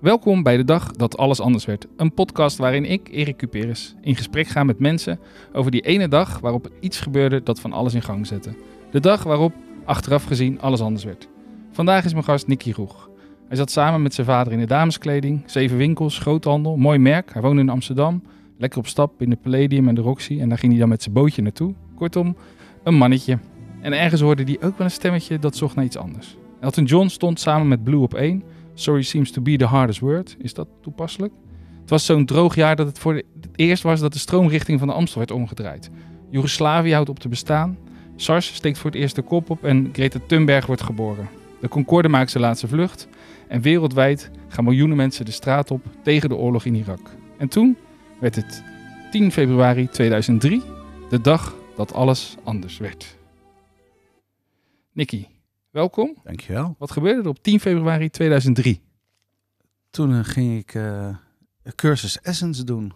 Welkom bij de dag dat alles anders werd. Een podcast waarin ik, Erik Cuperes, in gesprek ga met mensen over die ene dag waarop iets gebeurde dat van alles in gang zette. De dag waarop, achteraf gezien, alles anders werd. Vandaag is mijn gast Nicky Roeg. Hij zat samen met zijn vader in de dameskleding, zeven winkels, groothandel, mooi merk. Hij woonde in Amsterdam, lekker op stap in de Palladium en de Roxy en daar ging hij dan met zijn bootje naartoe. Kortom, een mannetje. En ergens hoorde hij ook wel een stemmetje dat zocht naar iets anders. Elton John stond samen met Blue op één. Sorry seems to be the hardest word. Is dat toepasselijk? Het was zo'n droog jaar dat het voor het eerst was dat de stroomrichting van de Amstel werd omgedraaid. Joegoslavië houdt op te bestaan. SARS steekt voor het eerst de kop op en Greta Thunberg wordt geboren. De Concorde maakt zijn laatste vlucht. En wereldwijd gaan miljoenen mensen de straat op tegen de oorlog in Irak. En toen werd het 10 februari 2003, de dag dat alles anders werd. Nicky, welkom. Dankjewel. Wat gebeurde er op 10 februari 2003? Toen eh, ging ik eh, een cursus Essence doen.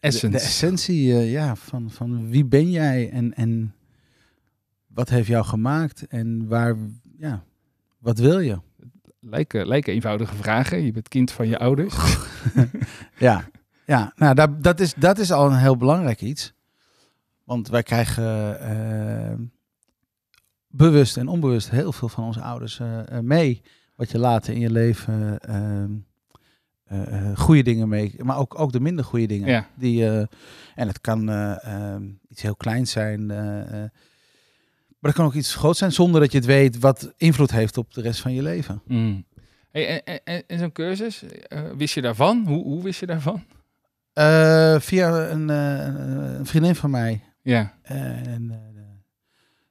Essence. De, de essentie eh, ja, van, van wie ben jij en, en wat heeft jou gemaakt en waar, ja, wat wil je? Lijken, lijken eenvoudige vragen. Je bent kind van je ouders. ja, ja nou, dat, dat, is, dat is al een heel belangrijk iets. Want wij krijgen uh, bewust en onbewust heel veel van onze ouders uh, mee. Wat je later in je leven uh, goede dingen mee, maar ook, ook de minder goede dingen. Ja. Die, en het kan ehm, iets heel kleins zijn. maar het kan ook iets groots zijn zonder dat je het weet wat invloed heeft op de rest van je leven. Mm. Hey, en en, en zo'n cursus, wist je daarvan? Hoe, hoe wist je daarvan? via een, een, vriendin van mij. Ja. En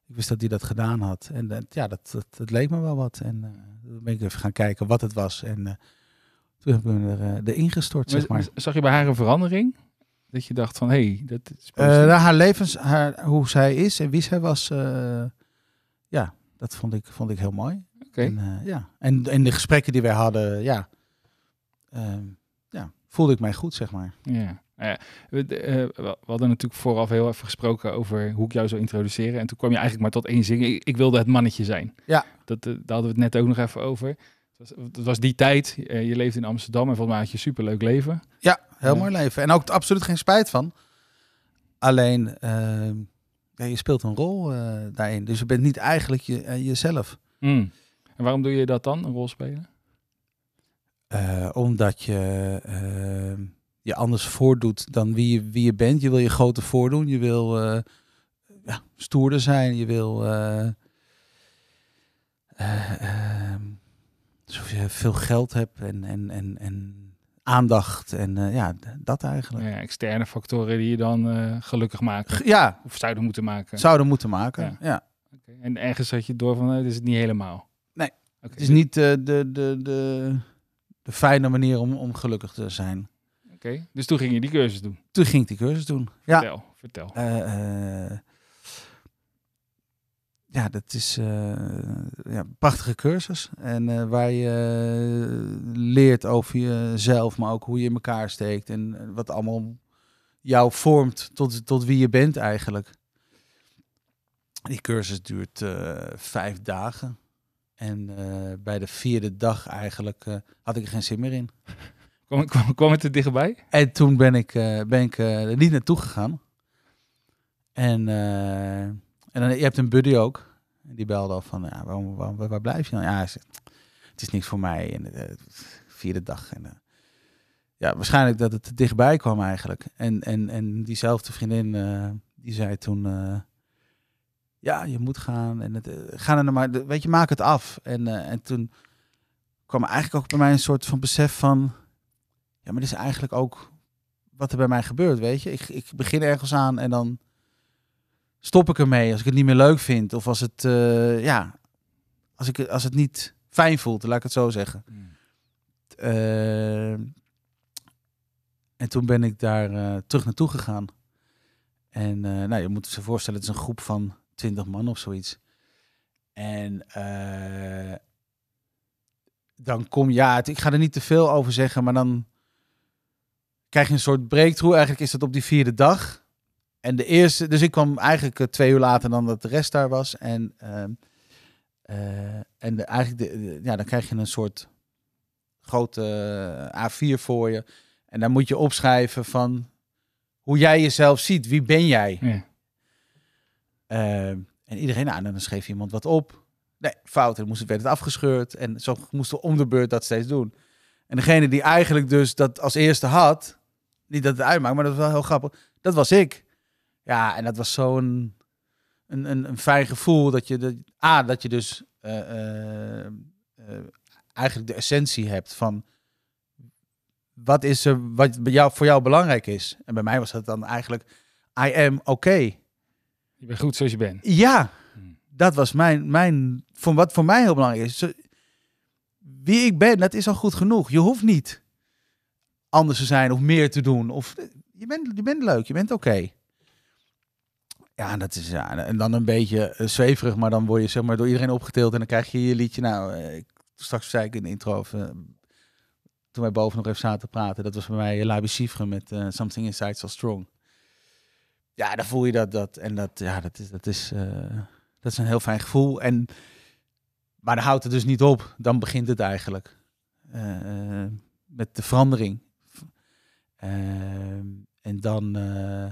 ik wist dat hij dat gedaan had. En ja, dat, dat, dat, leek me wel wat. En uh, dan ben ik even gaan kijken wat het was. En uh, toen heb ik me er, erin gestort, zeg maar. Zag je bij haar een verandering? Dat je dacht van, hé, hey, dat is nou, haar levens, haar, hoe zij is en wie zij was, ja, dat vond ik, vond ik heel mooi. Oké. En, ja. en, en de gesprekken die wij hadden, ja, ehm, ja, voelde ik mij goed, zeg maar. Ja. Ja, we, uh, we, hadden natuurlijk vooraf heel even gesproken over hoe ik jou zou introduceren. En toen kwam je eigenlijk maar tot één zin. Ik, ik wilde het mannetje zijn. Ja. Dat, uh, daar hadden we het net ook nog even over. Het was, het was die tijd. Uh, je leefde in Amsterdam en volgens mij had je een superleuk leven. Ja, heel mooi leven. En ook absoluut geen spijt van. Alleen, ehm, ja, je speelt een rol daarin. Dus je bent niet eigenlijk je, jezelf. Mm. En waarom doe je dat dan, een rol spelen? omdat je ehm, je anders voordoet dan wie je, wie je bent. Je wil je groter voordoen. Je wil uh, ja, stoerder zijn. Je wil uh, uh, alsof je veel geld hebt en, en, en, en aandacht. En ja, dat eigenlijk. Ja, externe factoren die je dan gelukkig maken. Ja. Of zouden moeten maken. Zouden moeten maken, ja. ja. Okay. En ergens had je door van, het is het niet helemaal. Nee, okay. het is niet de, de, de, de, de fijne manier om, om gelukkig te zijn. Okay. dus toen ging je die cursus doen? Toen ging ik die cursus doen, vertel, ja. Vertel, uh, uh, ja, dat is uh, ja, een prachtige cursus. En waar je leert over jezelf, maar ook hoe je in elkaar steekt. En wat allemaal jou vormt tot, tot wie je bent eigenlijk. Die cursus duurt vijf dagen. En bij de vierde dag eigenlijk had ik er geen zin meer in. Kwam, kwam, het er dichtbij? En toen ben ik, uh, ben ik uh, er niet naartoe gegaan. En, uh, en dan, je hebt een buddy ook. Die belde al van, ja, waarom, waarom, waar blijf je dan? Ja, het is niks voor mij. En de vierde dag. En, ja, waarschijnlijk dat het er dichtbij kwam eigenlijk. En, en, en diezelfde vriendin, die zei toen... ja, je moet gaan. En het, ga er maar, weet je, maak het af. En, en toen kwam eigenlijk ook bij mij een soort van besef van... Ja, maar dit is eigenlijk ook wat er bij mij gebeurt, weet je. Ik, ik begin ergens aan en dan stop ik ermee als ik het niet meer leuk vind. Of als het, uh, ja, als, ik, als het niet fijn voelt, laat ik het zo zeggen. Mm. Uh, en toen ben ik daar uh, terug naartoe gegaan. En nou, je moet je voorstellen, het is een groep van twintig man of zoiets. En dan kom ja, het, ik ga er niet te veel over zeggen, maar dan krijg je een soort breakthrough. Eigenlijk is dat op die vierde dag. En de eerste, dus ik kwam eigenlijk uh, twee uur later dan dat de rest daar was. En, uh, uh, en de, eigenlijk, de, de, ja, dan krijg je een soort grote eh, A4 voor je. En dan moet je opschrijven van hoe jij jezelf ziet. Wie ben jij? Ja. Eh, en iedereen, nou, dan schreef iemand wat op. Nee, fout. En moest werd het afgescheurd. En zo moesten we om de beurt dat steeds doen. En degene die eigenlijk dus dat als eerste had, niet dat het uitmaakt, maar dat was wel heel grappig. Dat was ik. Ja, en dat was zo'n een, een, een fijn gevoel dat je, de, A, dat je dus eh, eh, eh, eigenlijk de essentie hebt van wat is er, wat bij jou, voor jou belangrijk is. En bij mij was dat dan eigenlijk, I am oké. Je bent goed zoals je bent. Ja, Hmm. dat was mijn, mijn voor wat voor mij heel belangrijk is. Wie ik ben, dat is al goed genoeg. Je hoeft niet anders te zijn of meer te doen. Of, je, bent, je bent leuk, je bent oké. Ja, dat is ja, en dan een beetje eh, zweverig, maar dan word je zeg maar door iedereen opgetild en dan krijg je je liedje. Nou, eh, straks zei ik in de intro, eh, toen wij boven nog even zaten te praten, dat was bij mij Labi met Something Inside So Strong. Ja, dan voel je dat, dat en dat, ja, dat is, dat is, dat is een heel fijn gevoel. En, maar dan houdt het dus niet op. Dan begint het eigenlijk met de verandering. Eh, en dan eh,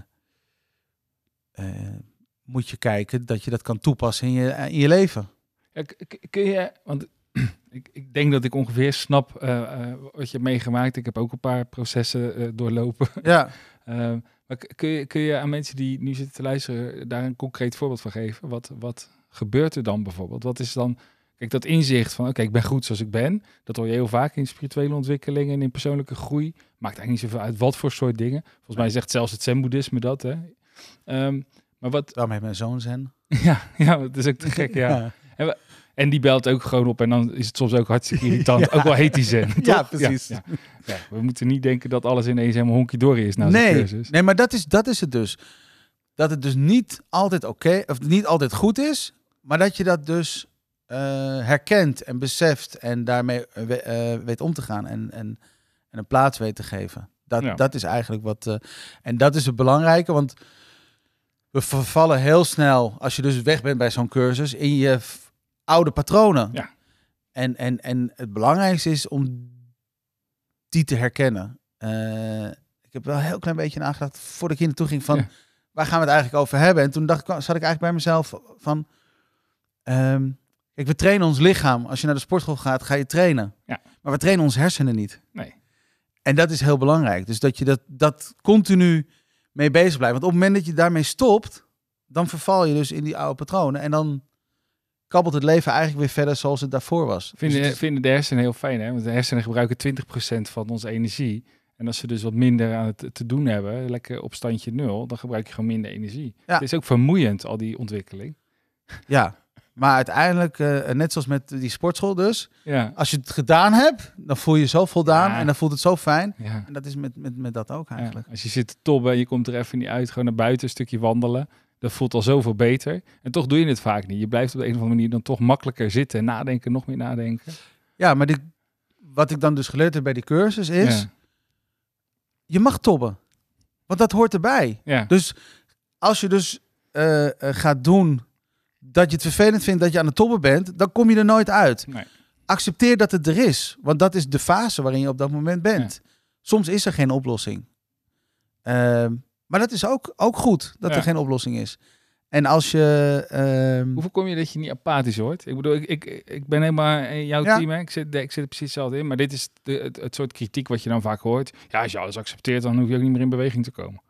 eh, moet je kijken dat je dat kan toepassen in je, in je leven. Ja, kun je, want ik, ik denk dat ik ongeveer snap eh, eh, wat je hebt meegemaakt. Ik heb ook een paar processen eh, doorlopen. Ja, Ehm, maar kun je, kun je aan mensen die nu zitten te luisteren daar een concreet voorbeeld van geven? Wat, wat gebeurt er dan bijvoorbeeld? Wat is dan, kijk, dat inzicht van, oké, ik ben goed zoals ik ben. Dat hoor je heel vaak in spirituele ontwikkeling en in persoonlijke groei. Maakt eigenlijk niet zoveel uit wat voor soort dingen. Volgens mij zegt zelfs het zen-boeddhisme dat, hè. Ehm, maar wat, daarom heeft mijn zoon zijn. ja, ja, dat is ook te gek, ja. En die belt ook gewoon op en dan is het soms ook hartstikke irritant. Ja. Ook wel heet die zen. Ja, precies. Ja, we moeten niet denken dat alles ineens helemaal honky-dory is na nee, cursus. nee, maar dat is, dat is het dus. Dat het dus niet altijd oké, of niet altijd goed is, maar dat je dat dus herkent en beseft en daarmee eh, we- eh, weet om te gaan en, en, en een plaats weet te geven. Dat, Ja. dat is eigenlijk wat. eh, en dat is het belangrijke, want we vervallen heel snel, als je dus weg bent bij zo'n cursus, in je oude patronen. Ja. En, en, en het belangrijkste is om die te herkennen. Eh, ik heb wel een heel klein beetje nagedacht voordat ik hier naartoe ging van Ja. waar gaan we het eigenlijk over hebben? En toen dacht ik, zat ik eigenlijk bij mezelf van, ehm, kijk, we trainen ons lichaam. Als je naar de sportschool gaat, ga je trainen. Ja. Maar we trainen ons hersenen niet. Nee. En dat is heel belangrijk. Dus dat je dat, dat continu mee bezig blijft. Want op het moment dat je daarmee stopt, dan verval je dus in die oude patronen. En dan kabbelt het leven eigenlijk weer verder zoals het daarvoor was. Dus Vinden, is- vinden de hersenen heel fijn, hè? Want de hersenen gebruiken 20% van onze energie. En als ze dus wat minder aan het te doen hebben, lekker op standje nul, dan gebruik je gewoon minder energie. Ja. Het is ook vermoeiend, al die ontwikkeling. Ja, maar uiteindelijk, eh, net zoals met die sportschool dus. Ja. Als je het gedaan hebt, dan voel je je zo voldaan Ja. en dan voelt het zo fijn. ja. En dat is met, met, met dat ook eigenlijk. Als je zit te tobben en je komt er even niet uit, gewoon naar buiten, een stukje wandelen. Dat voelt al zoveel beter. En toch doe je het vaak niet. Je blijft op de een of andere manier dan toch makkelijker zitten en nadenken, nog meer nadenken. Ja, maar die, wat ik dan dus geleerd heb bij die cursus is, je mag tobben. Want dat hoort erbij. Dus als je dus eh, eh, gaat doen dat je het vervelend vindt dat je aan het tobben bent, dan kom je er nooit uit. Nee. Accepteer dat het er is, want dat is de fase waarin je op dat moment bent. Soms is er geen oplossing. Ehm, maar dat is ook, ook goed dat Ja. er geen oplossing is. En als je. ehm, Hoe voorkom je dat je niet apathisch wordt? Ik bedoel, ik, ik, ik ben helemaal in jouw Ja. team. Hè? Ik, zit, ik zit er precies hetzelfde in. Maar dit is de, het, het soort kritiek wat je dan vaak hoort. Ja, als je alles accepteert, dan hoef je ook niet meer in beweging te komen.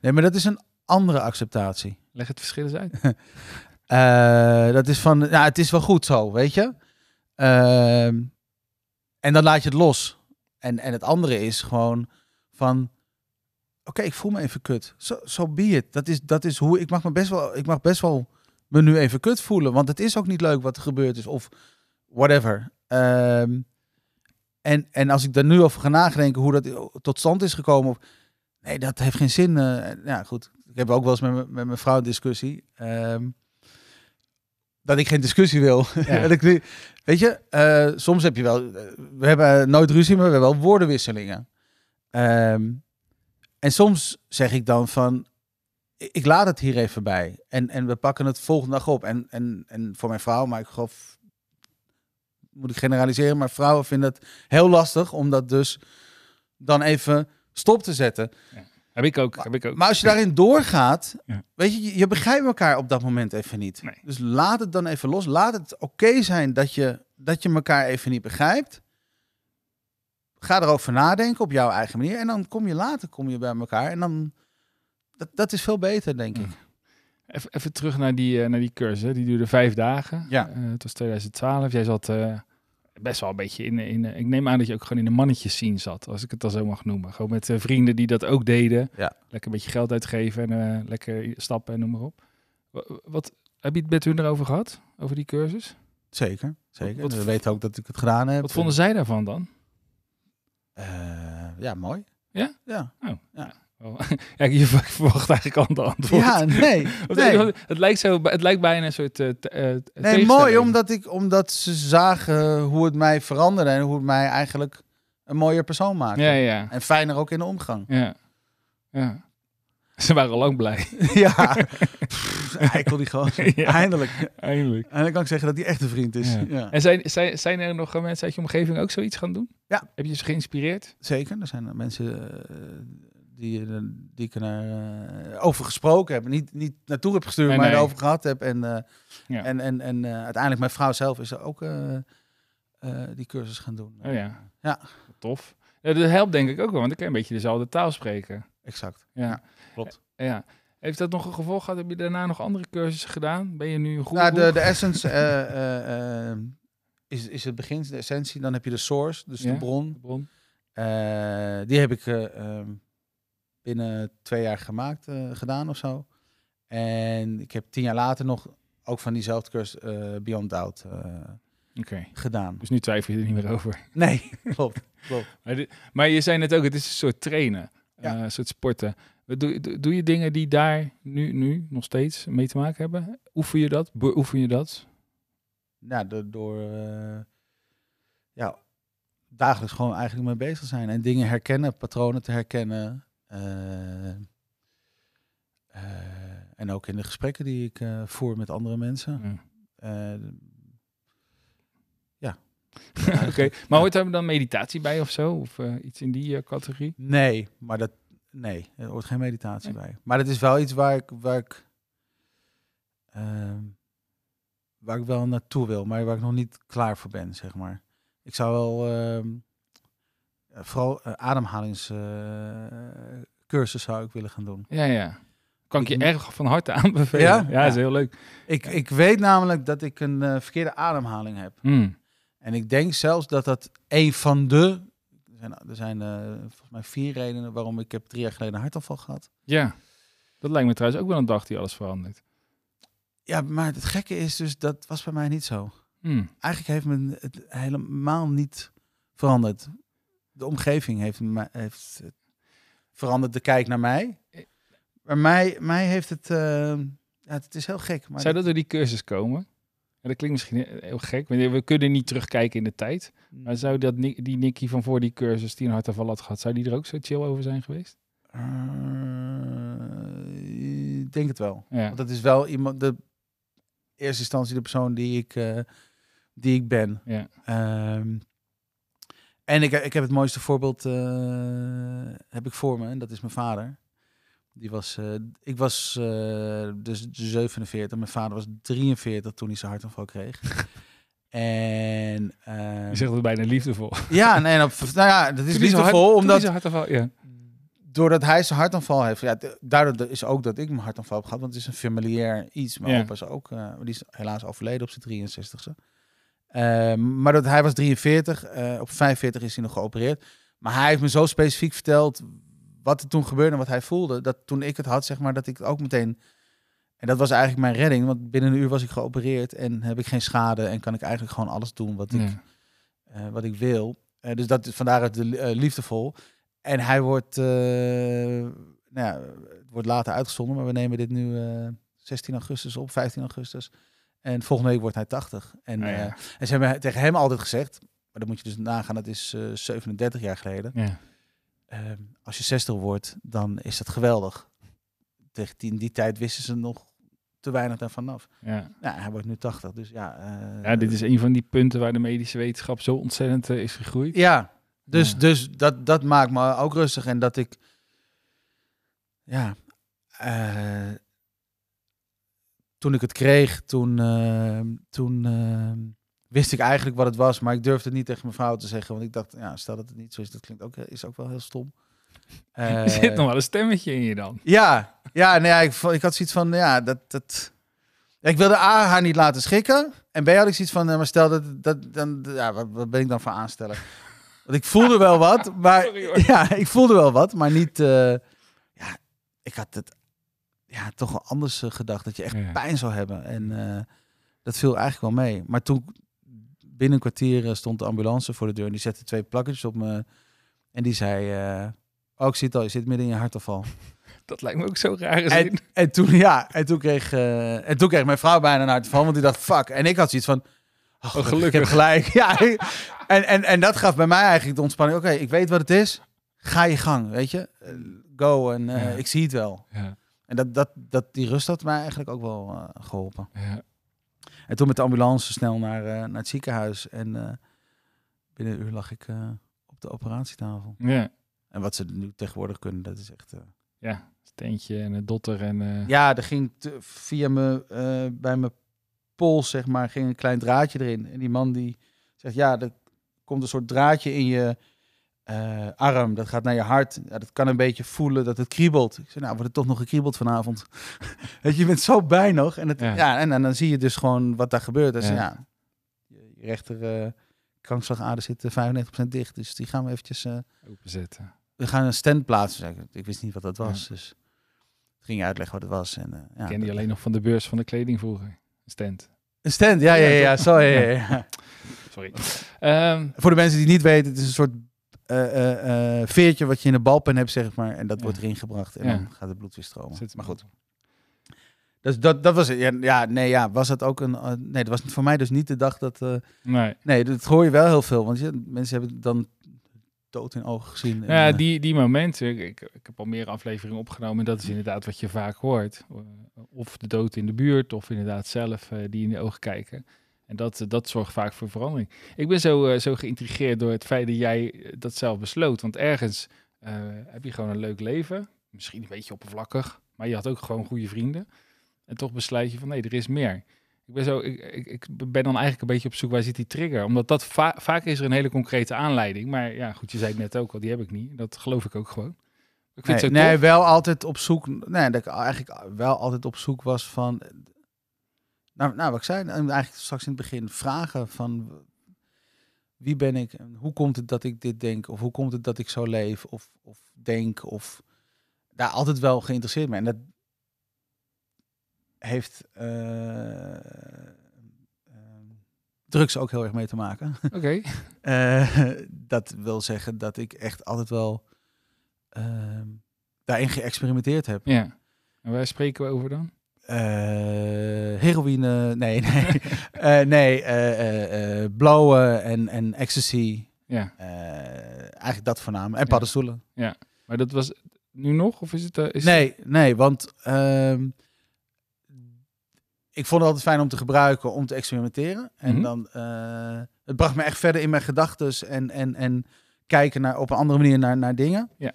Nee, maar dat is een andere acceptatie. Leg het verschil eens uit. Eh, dat is van, ja, het is wel goed zo, weet je. Ehm, en dan laat je het los. En, en het andere is gewoon van, oké, ik voel me even kut. Zo so, be it. Dat is, dat is hoe, ik mag me best wel, ik mag best wel me nu even kut voelen. Want het is ook niet leuk wat er gebeurd is of whatever. Ehm, en, en als ik daar nu over ga nadenken hoe dat tot stand is gekomen. Of, nee, dat heeft geen zin. eh, ja, goed. Ik heb ook wel eens met, met mijn vrouw een discussie. Dat ik geen discussie wil. Ja. Dat ik nu- weet je, eh, soms heb je wel... eh, we hebben nooit ruzie, maar we hebben wel woordenwisselingen. Ehm, en soms zeg ik dan van... ik- laat het hier even bij. En, en we pakken het volgende dag op. En, en, en voor mijn vrouw, maar ik geloof moet ik generaliseren, maar vrouwen vinden het heel lastig om dat dus dan even stop te zetten. Heb ik ook. heb ik ook. Maar als je daarin doorgaat, Ja. weet je, je, begrijpt elkaar op dat moment even niet. Nee. Dus laat het dan even los. Laat het oké zijn dat je, dat je elkaar even niet begrijpt. Ga erover nadenken op jouw eigen manier. En dan kom je later kom je bij elkaar. En dan, dat, dat is veel beter, denk ik. Even, even terug naar die, eh, naar die cursus. hè. Die duurde vijf dagen. Ja. Eh, het was 2012. Jij zat eh, best wel een beetje in... in eh, ik neem aan dat je ook gewoon in de mannetjes scene zat. Als ik het dan zo mag noemen. Gewoon met eh, vrienden die dat ook deden. Ja. Lekker een beetje geld uitgeven. En eh, lekker stappen en noem maar op. Wa- Wat, heb je het met hun erover gehad? Over die cursus? Zeker, zeker. Wat- Ze weten ook dat ik het gedaan heb. Wat vonden zij daarvan dan? Ja, mooi. Ja? Ja. Oh, ja, je verwacht eigenlijk al een antwoord. Ja, nee. Het, lijkt zo, het lijkt bijna een soort. eh, eh, Nee, mooi, omdat, ik, omdat ze zagen hoe het mij veranderde en hoe het mij eigenlijk een mooier persoon maakte. Ja, ja, En fijner ook in de omgang. ja. ja. Ze waren al lang blij. ja, eikel die gewoon. Ja. Eindelijk. Eindelijk. En dan kan ik zeggen dat hij echt een vriend is. Ja. Ja. En zijn, zijn, zijn er nog mensen uit je omgeving ook zoiets gaan doen? Ja. Heb je ze geïnspireerd? Zeker, er zijn mensen eh, die, eh, die ik er eh, over gesproken heb. Niet, niet naartoe heb gestuurd, Nee, maar nee. erover gehad heb. En, eh, Ja. en, en, en eh, uiteindelijk mijn vrouw zelf is er ook eh, eh, die cursus gaan doen. Oh ja. Ja. Tof. Ja, dat helpt denk ik ook wel, want dan kan je een beetje dezelfde taal spreken. Exact. Ja. Ja, klopt. Ja. Heeft dat nog een gevolg gehad? Heb je daarna nog andere cursussen gedaan? Ben je nu een goede Nou, de, de essence eh, eh, eh, is, is het begin, de essentie. Dan heb je de source, dus Ja. de bron. bron? Eh, die heb ik eh, twee jaar gemaakt, eh, gedaan of zo. En ik heb tien jaar later nog ook van diezelfde cursus eh, Beyond Doubt gedaan. Dus nu twijfel je er niet meer over. Nee, klopt. klopt. Maar, je zei net ook, het is een soort trainen, Ja. een soort sporten. Doe, doe, doe je dingen die daar nu, nu nog steeds mee te maken hebben? Oefen je dat? Beoefen je dat? Ja, door, door ja, dagelijks gewoon eigenlijk mee bezig zijn. En dingen herkennen, patronen te herkennen. Eh, eh, en ook in de gesprekken die ik eh, voer met andere mensen. Ja. Eh, Oké, maar hoort daar dan meditatie bij of zo? Of iets in die categorie? Nee, maar dat. Nee, er hoort geen meditatie Nee. bij. Maar het is wel iets waar ik. Waar ik ehm, waar ik wel naartoe wil, maar waar ik nog niet klaar voor ben, zeg maar. Ik zou wel. ehm, eh, vooral uh, ademhalingscursus zou ik willen gaan doen. Ja, ja. Kan ik je erg van harte aanbevelen. Ja? Ja, is heel leuk. Ik, ik weet namelijk dat ik een eh, verkeerde ademhaling heb. Hmm. En ik denk zelfs dat dat een van de. Er zijn, er zijn eh, volgens mij vier redenen waarom ik heb drie jaar geleden een hartaanval gehad. Ja, dat lijkt me trouwens ook wel een dag die alles verandert. Ja, maar het gekke is dus, dat was bij mij niet zo. Hmm. Eigenlijk heeft me het helemaal niet veranderd. De omgeving heeft, heeft het veranderd, de kijk naar mij. Maar mij, mij heeft het... eh, ja, het is heel gek. Maar Zou dat door die cursus komen? Ja, dat klinkt misschien heel gek. We kunnen niet terugkijken in de tijd. Maar zou dat, die Nicky van voor die cursus die een hartaanval had gehad, zou die er ook zo chill over zijn geweest? Eh, ik denk het wel. Ja. Want dat is wel iemand... De eerste instantie de persoon die ik, eh, die ik ben. Ja. Ehm, en ik, ik heb het mooiste voorbeeld eh, heb ik voor me. En dat is mijn vader. Die was, eh, ik was eh, dus 47. Mijn vader was 43 toen hij zijn hartaanval kreeg. en ehm, Je zegt het bijna liefdevol. ja, nee, nou, nou ja, dat is Toen liefdevol, die omdat hartaanval, ja. doordat hij zijn hartaanval heeft, ja, daardoor is ook dat ik mijn hartaanval heb gehad, want het is een familiair iets. Mijn Ja. opa is ook, die is helaas overleden op zijn 63ste. Eh, maar dat hij was 43, eh, op 45 is hij nog geopereerd. Maar hij heeft me zo specifiek verteld wat er toen gebeurde en wat hij voelde, dat toen ik het had, zeg maar, dat ik het ook meteen... En dat was eigenlijk mijn redding, want binnen een uur was ik geopereerd en heb ik geen schade en kan ik eigenlijk gewoon alles doen wat ik Ja. eh, wat ik wil. Eh, dus dat is vandaar het de, liefdevol. En hij wordt, nou ja, het wordt later uitgezonden, maar we nemen dit nu eh, 16 augustus op, 15 augustus. En volgende week wordt hij 80. En, ja. eh, en ze hebben tegen hem altijd gezegd, maar dan moet je dus nagaan, dat is eh 37 jaar geleden. Ja. Eh, als je 60 wordt, dan is dat geweldig. Tegen die, in die tijd wisten ze nog te weinig daarvan af. Ja. Ja, hij wordt nu 80, dus ja. eh, ja, dit is een van die punten waar de medische wetenschap zo ontzettend is gegroeid. Ja, dus, Ja. dus dat, dat maakt me ook rustig. En dat ik, ja, toen ik het kreeg, toen, eh, toen eh, wist ik eigenlijk wat het was. Maar ik durfde het niet tegen mijn vrouw te zeggen. Want ik dacht, ja, stel dat het niet zo is, dat klinkt ook, is ook wel heel stom. er zit Eh, nog wel een stemmetje in je dan. ja, ja, nee, ja, ik, ik had zoiets van, ja, dat, dat... Ik wilde A, haar niet laten schikken. En B, had ik zoiets van, eh, maar stel dat, dat dan, ja, wat, wat ben ik dan voor aansteller? Want ik voelde wel wat, maar... Sorry. Ja, ik voelde wel wat, maar niet... eh, ja, ik had het ja, toch wel anders eh, gedacht, dat je echt Ja. pijn zou hebben. En eh, dat viel eigenlijk wel mee. Maar toen, binnen een kwartier eh, stond de ambulance voor de deur. En die zette twee plakketjes op me. En die zei... oh, ik zie het al, je zit midden in je hartafval. Dat lijkt me ook zo raar. En, en toen, ja, en toen kreeg, en toen kreeg mijn vrouw bijna een hartval, want die dacht, fuck. En ik had zoiets van, oh, gelukkig, ik heb gelijk. Ja, en, en, en dat gaf bij mij eigenlijk de ontspanning. Oké, ik weet wat het is. Ga je gang, weet je. Go en Ja. ik zie het wel. Ja, En dat, dat, dat, die rust had mij eigenlijk ook wel eh, geholpen. ja. En toen met de ambulance snel naar, eh, naar het ziekenhuis. En eh, binnen een uur lag ik op de operatietafel. ja. En wat ze nu tegenwoordig kunnen, dat is echt... ja. Steentje en een dotter en... Ja, er ging via me, bij mijn pols, zeg maar, ging een klein draadje erin. En die man die zegt, ja, er komt een soort draadje in je eh, arm. Dat gaat naar je hart. Ja, dat kan een beetje voelen dat het kriebelt. Ik zei, nou, wordt het toch nog gekriebeld vanavond? Weet je, je bent zo bij nog. En, het, Ja. ja. en, en dan zie je dus gewoon wat daar gebeurt. Dus Ja. ja, je je rechter eh krankslagader zit eh, 95% dicht. Dus die gaan we eventjes... eh, openzetten. we gaan een stand plaatsen. Ik. wist niet wat dat was, dus ging je uitleggen wat het was. En, eh, ja, Ik ken die alleen nog van de beurs van de kleding vroeger. Een stand. Een stand, ja, ja, ja, sorry. Sorry. Ehm, Voor de mensen die het niet weten, het is een soort eh, veertje wat je in een balpen hebt, zeg maar. En dat Ja. wordt erin gebracht en Ja. dan gaat het bloed weer stromen. zit- Maar goed. Dus dat, dat was het. Ja, ja, nee, ja, was dat ook een... nee, dat was voor mij dus niet de dag dat... Nee. nee, dat hoor je wel heel veel. Want je, mensen hebben het dan dood in ogen gezien. En, Ja, die, die momenten. Ik, ik, heb al meer afleveringen opgenomen. En dat is inderdaad wat je vaak hoort. Of de dood in de buurt, of inderdaad zelf die in de ogen kijken. En dat, eh, dat zorgt vaak voor verandering. Ik ben zo, eh, zo geïntrigeerd door het feit dat jij eh, dat zelf besloot. Want ergens heb je gewoon een leuk leven. Misschien een beetje oppervlakkig. Maar je had ook gewoon goede vrienden. En toch besluit je van nee, er is meer. Ik ben, zo, ik, ik, ik ben dan eigenlijk een beetje op zoek waar zit die trigger. Omdat dat va- vaak is er een hele concrete aanleiding. Maar ja, goed, je zei het net ook al, die heb ik niet. Dat geloof ik ook gewoon. Ik vind nee, het zo nee, tof. wel altijd op zoek. Nee, dat ik eigenlijk wel altijd op zoek was van. Nou, nou wat ik zei, eigenlijk straks in het begin vragen van wie ben ik en hoe komt het dat ik dit denk of hoe komt het dat ik zo leef of, of denk of daar altijd wel geïnteresseerd mee. En dat heeft eh, ehm, drugs ook heel erg mee te maken. Oké. Eh, dat wil zeggen dat ik echt altijd wel ehm, daarin geëxperimenteerd heb. Ja. En waar spreken we over dan? Eh, heroïne, nee, nee. Eh, nee, eh, blowen en, en ecstasy. Ja. Eigenlijk dat voornamelijk. En Ja. paddenstoelen. Maar dat was nu nog? Of is het... is Nee, nee, want ehm, ik vond het altijd fijn om te gebruiken, om te experimenteren. En Mhm. dan, het bracht me echt verder in mijn gedachten en, en, en kijken naar, op een andere manier naar, naar dingen. Ja.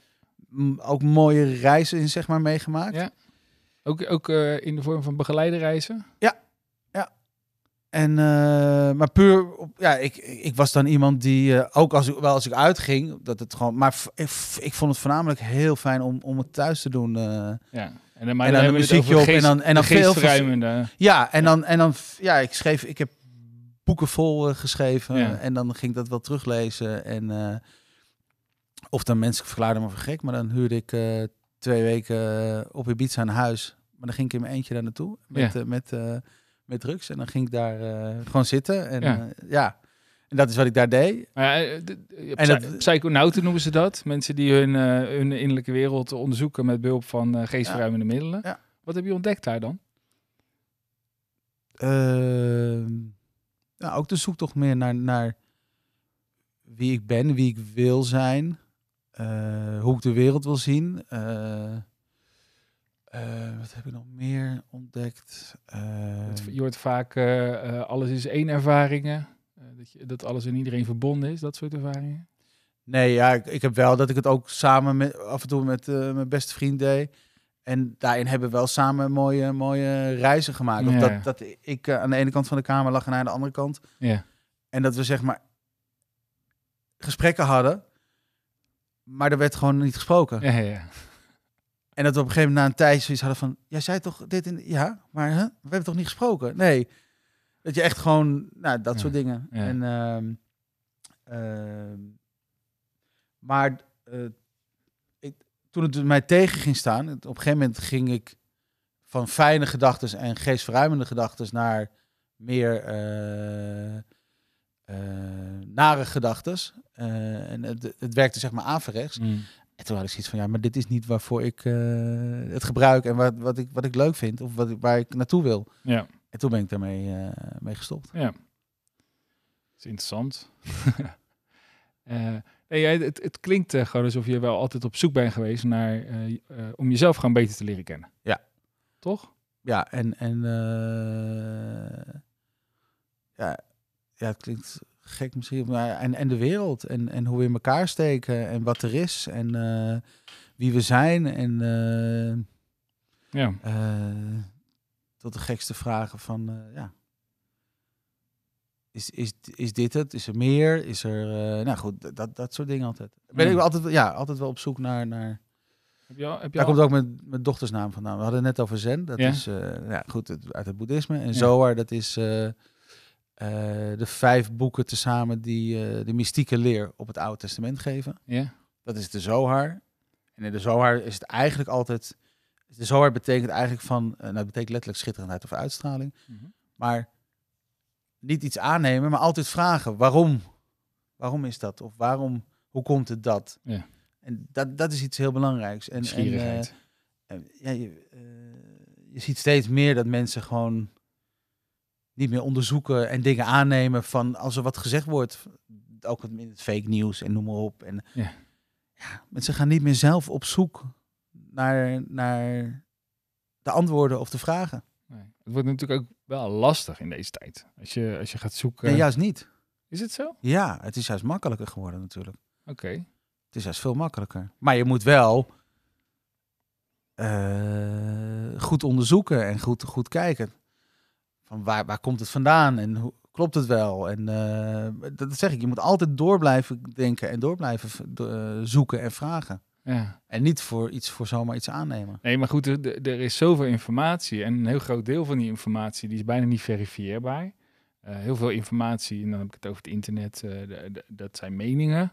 Ook mooie reizen in, zeg maar, meegemaakt. Ja. Ook, ook eh, in de vorm van begeleiderreizen? En, eh, maar puur, op, ja, ik, ik was dan iemand die, eh, ook als ik, wel als ik uitging, dat het gewoon, maar ik, ik vond het voornamelijk heel fijn om, om het thuis te doen. Ja. En dan, maar En dan een muziekje op en dan- en dan veel ja, en dan, en dan, ja, ik schreef, ik heb boeken vol geschreven Ja. en dan ging ik dat wel teruglezen. En, of dan mensen verklaarden me voor gek, maar dan huurde ik twee weken eh, op Ibiza een huis. Maar dan ging ik in mijn eentje daar naartoe met, Ja. eh, met, eh, met drugs. En dan ging ik daar gewoon zitten. En Ja. en dat is wat ik daar deed. Ja, En dat- psychonauten noemen ze dat. Mensen die hun, hun innerlijke wereld onderzoeken met behulp van geestverruimende middelen. Wat heb je ontdekt daar dan? Ehm, ja, ook de zoektocht meer naar, naar wie ik ben, wie ik wil zijn, eh, hoe ik de wereld wil zien. eh, Eh, wat heb ik nog meer ontdekt? Je hoort vaak, alles is één ervaringen. Dat, je, dat alles en iedereen verbonden is, dat soort ervaringen. nee, ja, ik, ik heb wel dat ik het ook samen met, af en toe met mijn beste vriend deed. En daarin hebben we wel samen mooie, mooie reizen gemaakt. Ja. dat, dat ik aan de ene kant van de kamer lag en hij aan de andere kant. Ja. En dat we zeg maar gesprekken hadden, maar er werd gewoon niet gesproken. Ja, ja. En dat we op een gegeven moment na een tijd zoiets hadden van... Jij zei toch dit in... Ja, maar hè? we hebben toch niet gesproken? Nee. Dat je echt gewoon... Nou, dat Ja, soort dingen. ja. En, ehm, ehm, maar eh, ik, toen het mij tegen ging staan... Op een gegeven moment ging ik van fijne gedachten... en geestverruimende gedachten naar meer... eh, eh, nare gedachten. Eh, en het, het werkte zeg maar averechts. Mm. En toen had ik zoiets van, ja, maar dit is niet waarvoor ik eh, het gebruik en wat, wat, ik, wat ik leuk vind of wat waar ik naartoe wil. Ja, En toen ben ik daarmee eh, mee gestopt. ja. Dat is interessant. Eh, nee, jij- het, het klinkt gewoon alsof je wel altijd op zoek bent geweest naar, om jezelf gewoon beter te leren kennen. Ja. Toch? Ja, en, en ja, ja, het klinkt gek misschien, maar en, en de wereld en, en hoe we in elkaar steken en wat er is en eh, wie we zijn en eh, Ja. eh, tot de gekste vragen van, ja, is, is, is dit het? Is er meer? Is er, nou goed, dat, dat soort dingen altijd. Ben Ja. ik altijd, ja, altijd wel op zoek naar, naar Heb je al, heb je daar al- komt ook mijn, mijn dochtersnaam vandaan. We hadden het net over Zen. Dat Ja. is ja, goed het- uit het boeddhisme. En Ja. Zohar, dat is eh, de vijf boeken tezamen die eh, de mystieke leer op het Oude Testament geven. Ja? Dat is de Zohar. En in de Zohar is het eigenlijk altijd... De Zohar betekent eigenlijk van... eh, nou, het betekent letterlijk schitterendheid of uitstraling. Mhm. Maar niet iets aannemen, maar altijd vragen. Waarom? Waarom is dat? Of waarom? Hoe komt het dat? Ja. En dat, dat is iets heel belangrijks. En, en, ja, je, je ziet steeds meer dat mensen gewoon niet meer onderzoeken en dingen aannemen van als er wat gezegd wordt, ook in het fake nieuws en noem maar op. En Ja. ja, mensen gaan niet meer zelf op zoek naar, naar de antwoorden of de vragen. Nee. Het wordt natuurlijk ook wel lastig in deze tijd. Als je, als je gaat zoeken. Nee, juist niet. Is het zo? Ja, het is juist makkelijker geworden natuurlijk. Oké. Het is juist veel makkelijker. Maar je moet wel eh, goed onderzoeken en goed, goed kijken. Van waar, waar komt het vandaan en hoe, klopt het wel? En eh, dat zeg ik, je moet altijd door blijven denken en door blijven eh, zoeken en vragen. Ja. En niet voor iets voor zomaar iets aannemen. Nee, maar goed, er, is zoveel informatie. En een heel groot deel van die informatie die is bijna niet verifieerbaar. Eh, heel veel informatie, en dan heb ik het over het internet, dat zijn meningen.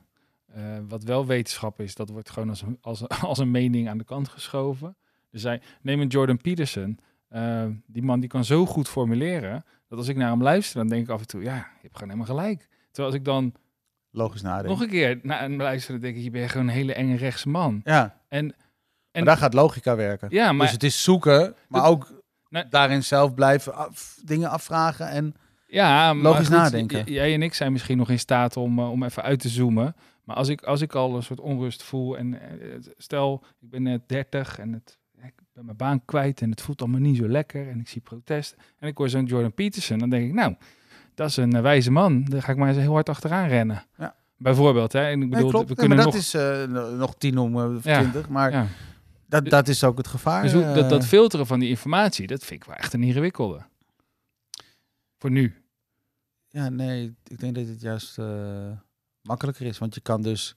Wat wel wetenschap is, dat wordt gewoon als een, als, als een mening aan de kant geschoven. Dus hij, neem een Jordan Peterson. Eh, die man die kan zo goed formuleren, dat als ik naar hem luister, dan denk ik af en toe, ja, je hebt gewoon helemaal gelijk. Terwijl als ik dan Logisch nadenken. nog een keer naar hem luister, dan denk ik, je bent gewoon een hele enge rechtse man. Ja, En, maar en daar gaat logica werken. ja, maar dus het is zoeken, maar ook Nee. daarin zelf blijven af- dingen afvragen. En Ja, maar Logisch goed, nadenken. Jij en ik zijn misschien nog in staat om, eh, om even uit te zoomen. Maar als ik, als ik al een soort onrust voel en eh, stel, ik ben net 30 en het, ben mijn baan kwijt en het voelt allemaal niet zo lekker en ik zie protest en ik hoor zo'n Jordan Peterson, dan denk ik, nou, dat is een eh, wijze man. Daar ga ik maar eens heel hard achteraan rennen. Ja. Bijvoorbeeld, hè? En ik bedoel, we Nee, kunnen maar dat nog... is eh, no- nog tien om eh, Ja. twintig. Maar ja. dat, dat is ook het gevaar. Dus hoe- dat, dat filteren van die informatie, dat vind ik wel echt een ingewikkelde. Voor nu. Ja, nee, ik denk dat het juist makkelijker is. Want je kan dus,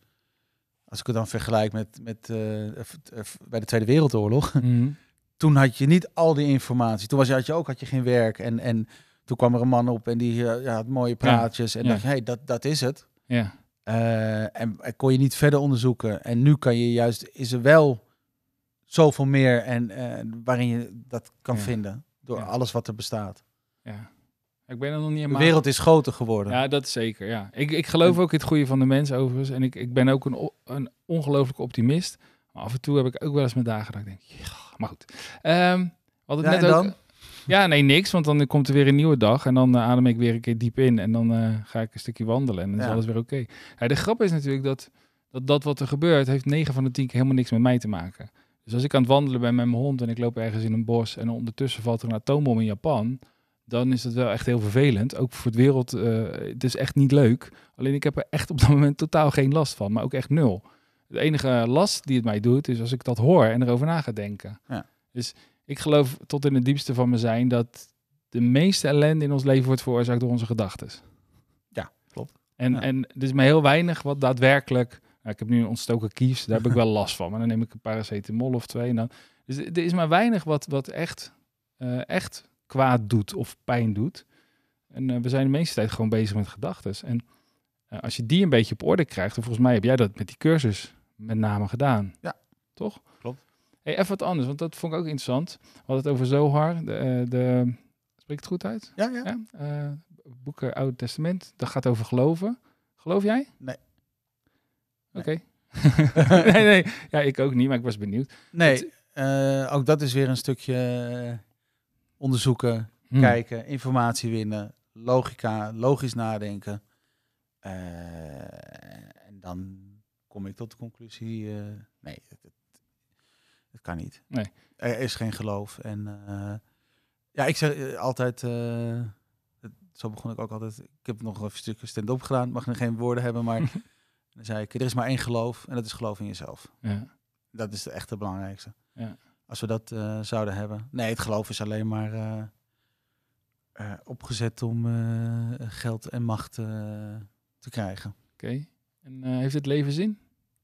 als ik het dan vergelijk met, met eh, bij de Tweede Wereldoorlog, Mhm. toen had je niet al die informatie. Toen was je, had je ook had je geen werk. En, en toen kwam er een man op en die eh, ja, had mooie praatjes. En ja. dacht je, hey, dat, dat is het. Ja. Eh, en, en kon je niet verder onderzoeken. En nu kan je juist, is er wel zoveel meer en waarin je dat kan vinden. Door alles wat er bestaat. ja. Ik ben er nog niet De helemaal... wereld is groter geworden. Ja, dat zeker. Ja. Ik, ik geloof ook in het goede van de mens overigens. En ik, ik ben ook een, een ongelooflijke optimist. Maar af en toe heb ik ook wel eens mijn dagen dat ik denk, ja, maar goed. Ehm wat het Ja, net ook, dan? Ja, nee, niks. Want dan komt er weer een nieuwe dag. En dan eh, adem ik weer een keer diep in. En dan eh, ga ik een stukje wandelen. En dan is alles weer oké. Ja, de grap is natuurlijk dat, dat dat wat er gebeurt... heeft 9 van de 10 keer helemaal niks met mij te maken. Dus als ik aan het wandelen ben met mijn hond en ik loop ergens in een bos en ondertussen valt er een atoombom in Japan, dan is het wel echt heel vervelend. Ook voor het wereld, eh, het is echt niet leuk. Alleen ik heb er echt op dat moment totaal geen last van, maar ook echt nul. De enige last die het mij doet, is als ik dat hoor en erover na ga denken. Ja. Dus ik geloof tot in het diepste van mijn zijn dat de meeste ellende in ons leven wordt veroorzaakt door onze gedachten. Ja, klopt. En, Ja. en er is maar heel weinig wat daadwerkelijk... Nou, ik heb nu een ontstoken kies, daar heb ik wel last van. Maar dan neem ik een paracetamol of twee. En dan, dus er is maar weinig wat, wat echt, eh, echt kwaad doet of pijn doet. En eh, we zijn de meeste tijd gewoon bezig met gedachten. En eh, als je die een beetje op orde krijgt... en volgens mij heb jij dat met die cursus met name gedaan. Ja. Toch? Klopt. Hey, even wat anders, want dat vond ik ook interessant. We hadden het over Zohar, de, eh, de spreek het goed uit? Ja, ja. Ja? boeken Oude Testament, dat gaat over geloven. Geloof jij? Nee. Oké. nee, nee. Ja, ik ook niet, maar ik was benieuwd. Nee, ook dat is weer een stukje onderzoeken, Hm. kijken, informatie winnen, logica, logisch nadenken. Eh, en dan kom ik tot de conclusie, eh, nee, het, het, het kan niet. Nee. Er is geen geloof. En eh, ja, ik zeg altijd, het- zo begon ik ook altijd, ik heb nog een stukje stand-up gedaan, mag nog geen woorden hebben, maar dan zei ik, er is maar één geloof en dat is geloof in jezelf. Ja. Dat is de echte belangrijkste. Ja. Als we dat eh, zouden hebben. Nee, het geloof is alleen maar eh, eh, opgezet om geld en macht te krijgen. Oké. En heeft het leven zin?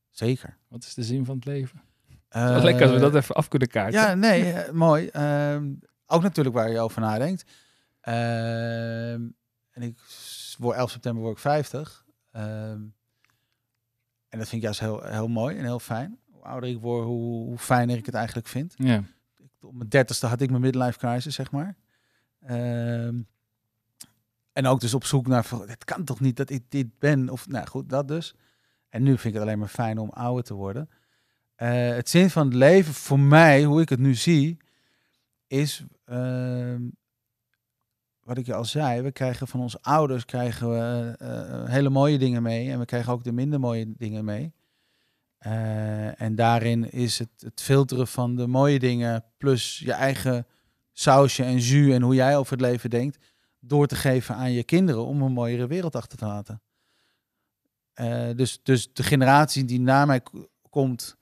Zeker. Wat is de zin van het leven? Lekker als we dat even af kunnen kaarten. Ja, nee, mooi. Ehm, ook natuurlijk waar je over nadenkt. Ehm, en ik word 11 september word ik 50. Ehm, en dat vind ik juist heel, heel mooi en heel fijn. Hoe ouder ik word, hoe, hoe fijner ik het eigenlijk vind. Ja. op mijn dertigste had ik mijn midlife crisis, zeg maar. Ehm, en ook dus op zoek naar, het kan toch niet dat ik dit ben? Of, nou goed, dat dus. En nu vind ik het alleen maar fijn om ouder te worden. Eh, het zin van het leven, voor mij, hoe ik het nu zie, is, ehm, wat ik je al zei, we krijgen van onze ouders krijgen we, eh, hele mooie dingen mee. En we krijgen ook de minder mooie dingen mee. Eh, en daarin is het, het filteren van de mooie dingen plus je eigen sausje en jus en hoe jij over het leven denkt, door te geven aan je kinderen om een mooiere wereld achter te laten. Eh, dus, dus de generatie die na mij komt,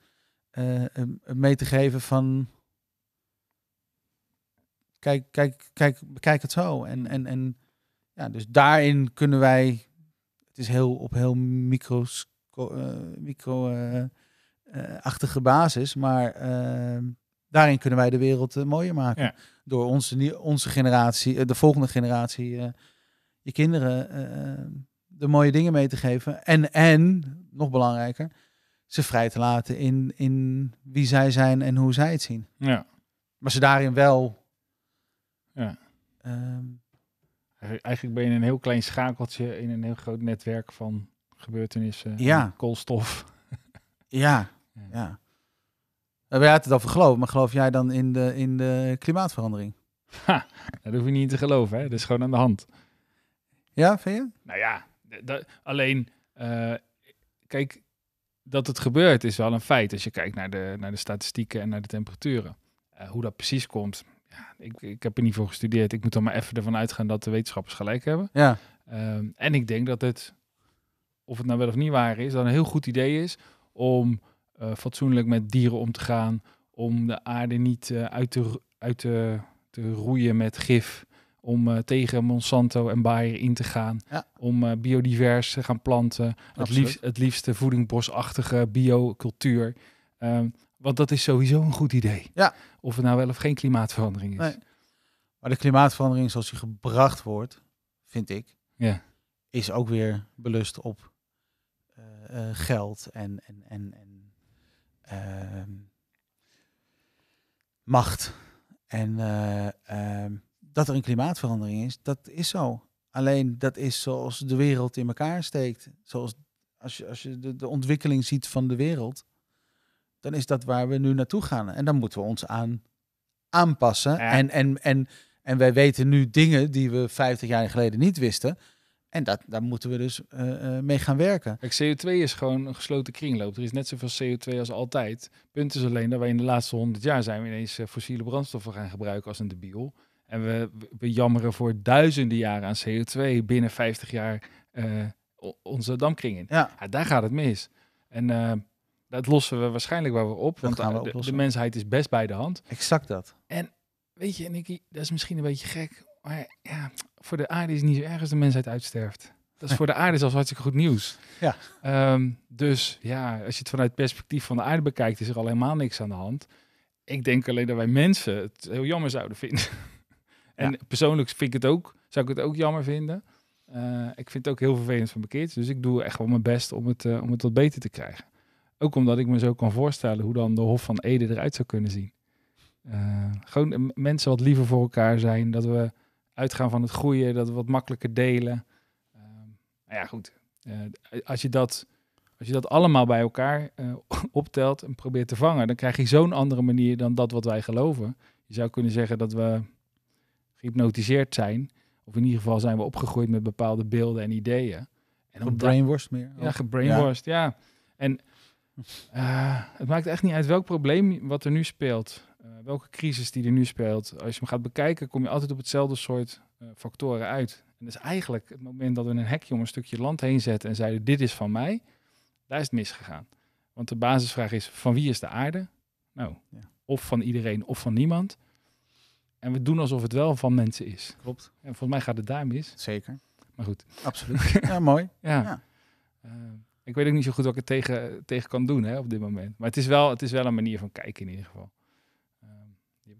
eh, mee te geven van kijk, kijk, kijk, bekijk het zo. En, en, en ja, dus daarin kunnen wij, het is heel op heel micros, eh, micro eh, eh, achtige basis, maar ehm, daarin kunnen wij de wereld eh, mooier maken. Ja. Door onze, onze generatie, eh, de volgende generatie, eh, je kinderen eh, de mooie dingen mee te geven. En, en, nog belangrijker, ze vrij te laten in, in wie zij zijn en hoe zij het zien. ja. Maar ze daarin wel. Ja. ehm, Eigenlijk ben je een heel klein schakeltje in een heel groot netwerk van gebeurtenissen. Ja. Koolstof. ja, Ja. ja. We hadden het over geloof, maar geloof jij dan in de, in de klimaatverandering? Ha, daar hoef je niet te geloven, hè? Dat is gewoon aan de hand. Ja, vind je? Nou ja, alleen, eh, kijk, dat het gebeurt is wel een feit als je kijkt naar de, naar de statistieken en naar de temperaturen. Eh, hoe dat precies komt, ja, ik, ik heb er niet voor gestudeerd. Ik moet er maar even ervan uitgaan dat de wetenschappers gelijk hebben. Ja, Ehm, en ik denk dat het, of het nou wel of niet waar is, dat een heel goed idee is om eh, fatsoenlijk met dieren om te gaan, om de aarde niet eh, uit, te, uit te, te roeien met gif, om eh, tegen Monsanto en Bayer in te gaan, Ja. om biodivers te gaan planten, het, liefst, het liefste voedingbosachtige biocultuur. Ehm, want dat is sowieso een goed idee. Ja. Of het nou wel of geen klimaatverandering is. Nee. maar de klimaatverandering zoals die gebracht wordt, vind ik, Ja. is ook weer belust op geld en, en, en, en ehm, macht. En eh, ehm, dat er een klimaatverandering is, dat is zo. Alleen dat is zoals de wereld in elkaar steekt. Zoals als je, als je de, de ontwikkeling ziet van de wereld, dan is dat waar we nu naartoe gaan. En dan moeten we ons aan aanpassen. Ja. En, en, en, en wij weten nu dingen die we 50 jaar geleden niet wisten. En dat, daar moeten we dus eh, eh, mee gaan werken. Kijk, CO2 is gewoon een gesloten kringloop. Er is net zoveel CO2 als altijd. Punt is alleen dat wij in de laatste 100 jaar zijn we ineens eh, fossiele brandstoffen gaan gebruiken als een debiel. En we, we jammeren voor duizenden jaren aan CO2 binnen 50 jaar onze dampkring in. Ja, Ja, daar gaat het mis. En dat lossen we waarschijnlijk wel weer op. want gaan we de, de mensheid is best bij de hand. exact dat. Weet je, Nicky, dat is misschien een beetje gek. Maar ja, voor de aarde is het niet zo erg als de mensheid uitsterft. Dat is voor de aarde zelfs hartstikke goed nieuws. Ja. Ehm, dus ja, als je het vanuit het perspectief van de aarde bekijkt, is er al helemaal niks aan de hand. Ik denk alleen dat wij mensen het heel jammer zouden vinden. en persoonlijk vind ik het ook, zou ik het ook jammer vinden. Eh, ik vind het ook heel vervelend van mijn kids. Dus ik doe echt wel mijn best om het, eh, om het wat beter te krijgen. Ook omdat ik me zo kan voorstellen hoe dan de Hof van Ede eruit zou kunnen zien. Eh, gewoon mensen wat liever voor elkaar zijn. Dat we uitgaan van het goede, dat we wat makkelijker delen. Ehm, nou ja, goed. Eh, als, je dat, als je dat allemaal bij elkaar eh, optelt en probeert te vangen, dan krijg je zo'n andere manier dan dat wat wij geloven. Je zou kunnen zeggen dat we gehypnotiseerd zijn. Of in ieder geval zijn we opgegroeid met bepaalde beelden en ideeën. En brainworst meer. ja, gebrainwashed, ja. En eh, het maakt echt niet uit welk probleem wat er nu speelt. Eh, welke crisis die er nu speelt. Als je hem gaat bekijken, kom je altijd op hetzelfde soort eh, factoren uit. En dat is eigenlijk het moment dat we een hekje om een stukje land heen zetten en zeiden, dit is van mij, daar is het misgegaan. Want de basisvraag is, van wie is de aarde? Nou, Ja. of van iedereen of van niemand. En we doen alsof het wel van mensen is. Klopt. En volgens mij gaat het daar mis. Zeker. Maar goed, Absoluut. ja, mooi. ja. Ja. Eh, ik weet ook niet zo goed wat ik er tegen, tegen kan doen hè, op dit moment. Maar het is, wel, het is wel een manier van kijken in ieder geval.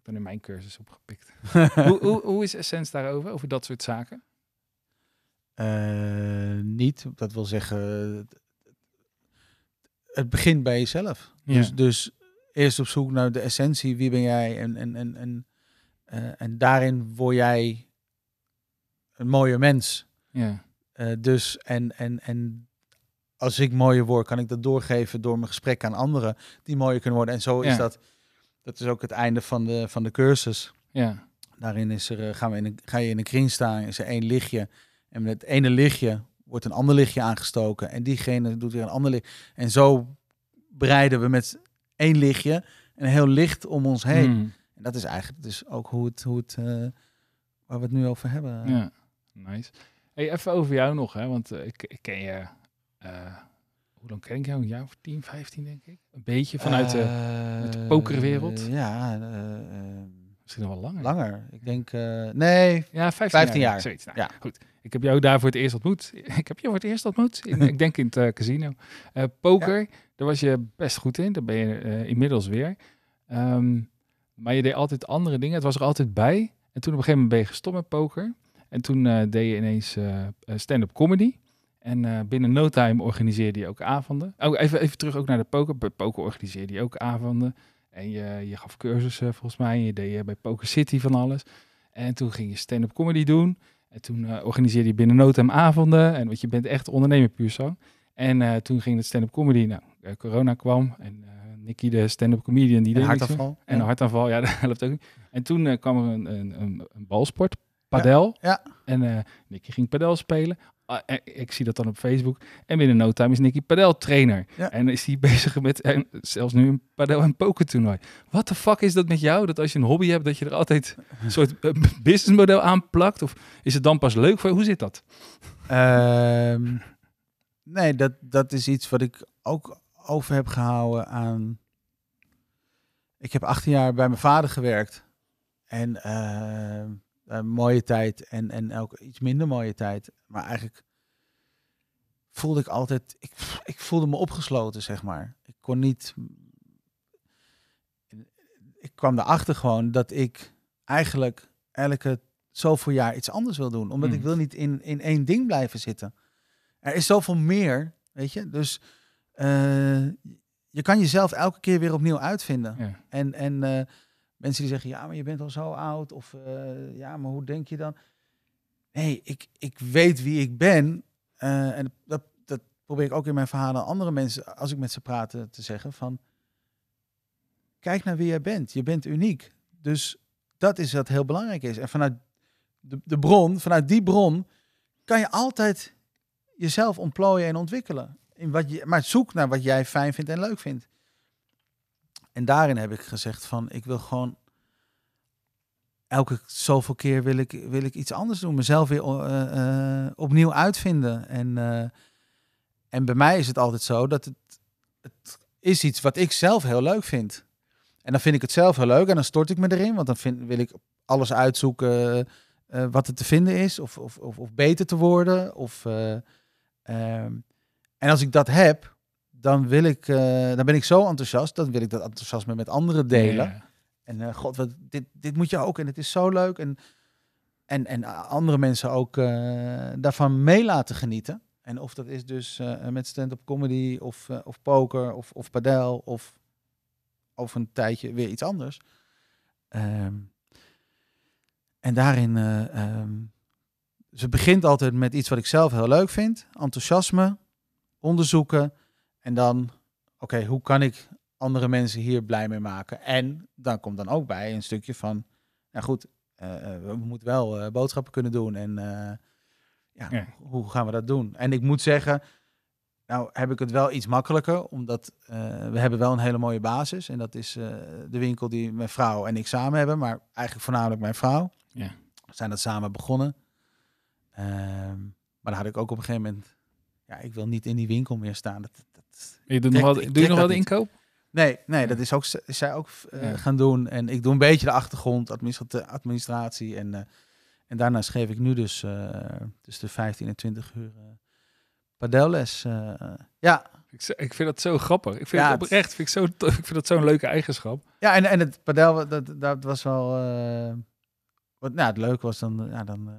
Ik dan in mijn cursus opgepikt. hoe, hoe, hoe is Essence daarover, over dat soort zaken? Eh, niet, dat wil zeggen, het begint bij jezelf. Ja. Dus, dus eerst op zoek naar de essentie, wie ben jij? En, en, en, en, eh, en daarin word jij een mooie mens. Ja, Eh, dus en, en, en als ik mooier word, kan ik dat doorgeven door mijn gesprek aan anderen die mooier kunnen worden. En zo Ja. is dat. Dat is ook het einde van de, van de cursus. ja, Daarin is er, eh, gaan we in een, ga je in een kring staan, is er één lichtje. En met het ene lichtje wordt een ander lichtje aangestoken. En diegene doet weer een ander licht. En zo breiden we met één lichtje een heel licht om ons heen. Mm, En dat is eigenlijk dus ook hoe het, hoe het eh, waar we het nu over hebben. ja. nice. Hey, even over jou nog, hè, want eh, ik, ik ken je... hoe lang ken ik jou? Een jaar of 10, 15 denk ik? Een beetje vanuit de... uit de Eh, pokerwereld? Ja, eh, eh, Misschien nog wel langer. langer. Ik denk, eh, nee, Ja, 15, 15 jaar. jaar. Zoiets. Nou, Ja. Goed. Ik heb jou daar voor het eerst ontmoet. Ik heb je voor het eerst ontmoet. In, ik denk in het eh, casino. Eh, poker, daar was je best goed in. Daar ben je eh, inmiddels weer. Ehm, maar je deed altijd andere dingen. Het was er altijd bij. En toen op een gegeven moment ben je gestopt met poker. En toen eh, deed je ineens eh, eh, stand-up comedy. En eh, binnen no time organiseerde je ook avonden. Oh, even, even terug ook naar de poker. Bij poker organiseerde je ook avonden. En je, je gaf cursussen volgens mij. Je deed eh, bij Poker City van alles. En toen ging je stand-up comedy doen. En toen eh, organiseerde je binnen no time avonden. En want je bent echt ondernemer puur zo. En toen ging het stand-up comedy. Nou, corona kwam. En Nicky, de stand-up comedian, die en deed meer. hartaanval. En Ja. een hartaanval, ja, dat helpt ook niet. En toen kwam er een, een, een, een balsport, padel. Ja. En eh Nicky ging padel spelen. Ah, eh, ik zie dat dan op Facebook. En binnen no time is Nicky padel trainer. Ja. En is hij bezig met eh, zelfs nu een padel- en poker toernooi. Wat de fuck is dat met jou? Dat als je een hobby hebt, dat je er altijd een soort eh, businessmodel aan plakt? Of is het dan pas leuk voor je? Hoe zit dat? Ehm, nee, dat, dat is iets wat ik ook over heb gehouden aan. Ik heb 18 jaar bij mijn vader gewerkt. En eh, mooie tijd en, en ook iets minder mooie tijd. Maar eigenlijk voelde ik altijd. Ik, ik voelde me opgesloten, zeg maar. Ik kon niet. Ik kwam erachter gewoon dat ik eigenlijk elke zoveel jaar iets anders wil doen. Omdat Hmm. ik wil niet in, in één ding blijven zitten. Er is zoveel meer, weet je. Dus eh, je kan jezelf elke keer weer opnieuw uitvinden. Ja. En, en eh, mensen die zeggen, ja, maar je bent al zo oud. Of eh, ja, maar hoe denk je dan? Nee, ik, ik weet wie ik ben. eh, en dat, dat probeer ik ook in mijn verhalen aan andere mensen, als ik met ze praat, eh, te zeggen van... Kijk naar wie jij bent. Je bent uniek. Dus dat is wat heel belangrijk is. En vanuit de, de bron, vanuit die bron, kan je altijd jezelf ontplooien en ontwikkelen. In wat je, maar zoek naar wat jij fijn vindt en leuk vindt. En daarin heb ik gezegd van, ik wil gewoon elke zoveel keer wil ik, wil ik iets anders doen. Mezelf weer uh, uh, opnieuw uitvinden. En, uh, en bij mij is het altijd zo dat het, het is iets wat ik zelf heel leuk vind. En dan vind ik het zelf heel leuk en dan stort ik me erin. Want dan vind, wil ik alles uitzoeken wat er te vinden is. Of, of, of, of beter te worden. Of, um, en als ik dat heb, dan, wil ik, dan ben ik zo enthousiast. Dan wil ik dat enthousiasme met anderen delen. Ja. En uh, god, wat, dit, dit moet je ook en het is zo leuk. En, en, en andere mensen ook uh, daarvan mee laten genieten. En of dat is dus uh, met stand-up comedy of, of poker of, of padel of over een tijdje weer iets anders. Um, en daarin, um, ze begint altijd met iets wat ik zelf heel leuk vind. Enthousiasme, onderzoeken. En dan, oké, okay, hoe kan ik andere mensen hier blij mee maken. En dan komt dan ook bij een stukje van, nou goed, uh, we moeten wel uh, boodschappen kunnen doen. En ja, ja, hoe gaan we dat doen? En ik moet zeggen, nou heb ik het wel iets makkelijker, omdat we hebben wel een hele mooie basis. En dat is de winkel die mijn vrouw en ik samen hebben, maar eigenlijk voornamelijk mijn vrouw. Ja. We zijn dat samen begonnen. Ehm, maar dan had ik ook op een gegeven moment, ja, ik wil niet in die winkel meer staan. Dat, je doet nog wel, doe je nog wel de inkoop? Nee, nee, dat is ook is zij ook uh, gaan doen. En ik doe een beetje de achtergrond, administratie. En, uh, en daarnaast geef ik nu dus uh, tussen de 15 en 20 uur padelles. ja. Ik, ik vind dat zo grappig. Ik vind ja, het oprecht, vind ik, zo, ik vind dat zo'n leuke eigenschap. Ja, en, en het padel, dat, dat was wel... wat, nou, het leuke was dan, ja, dan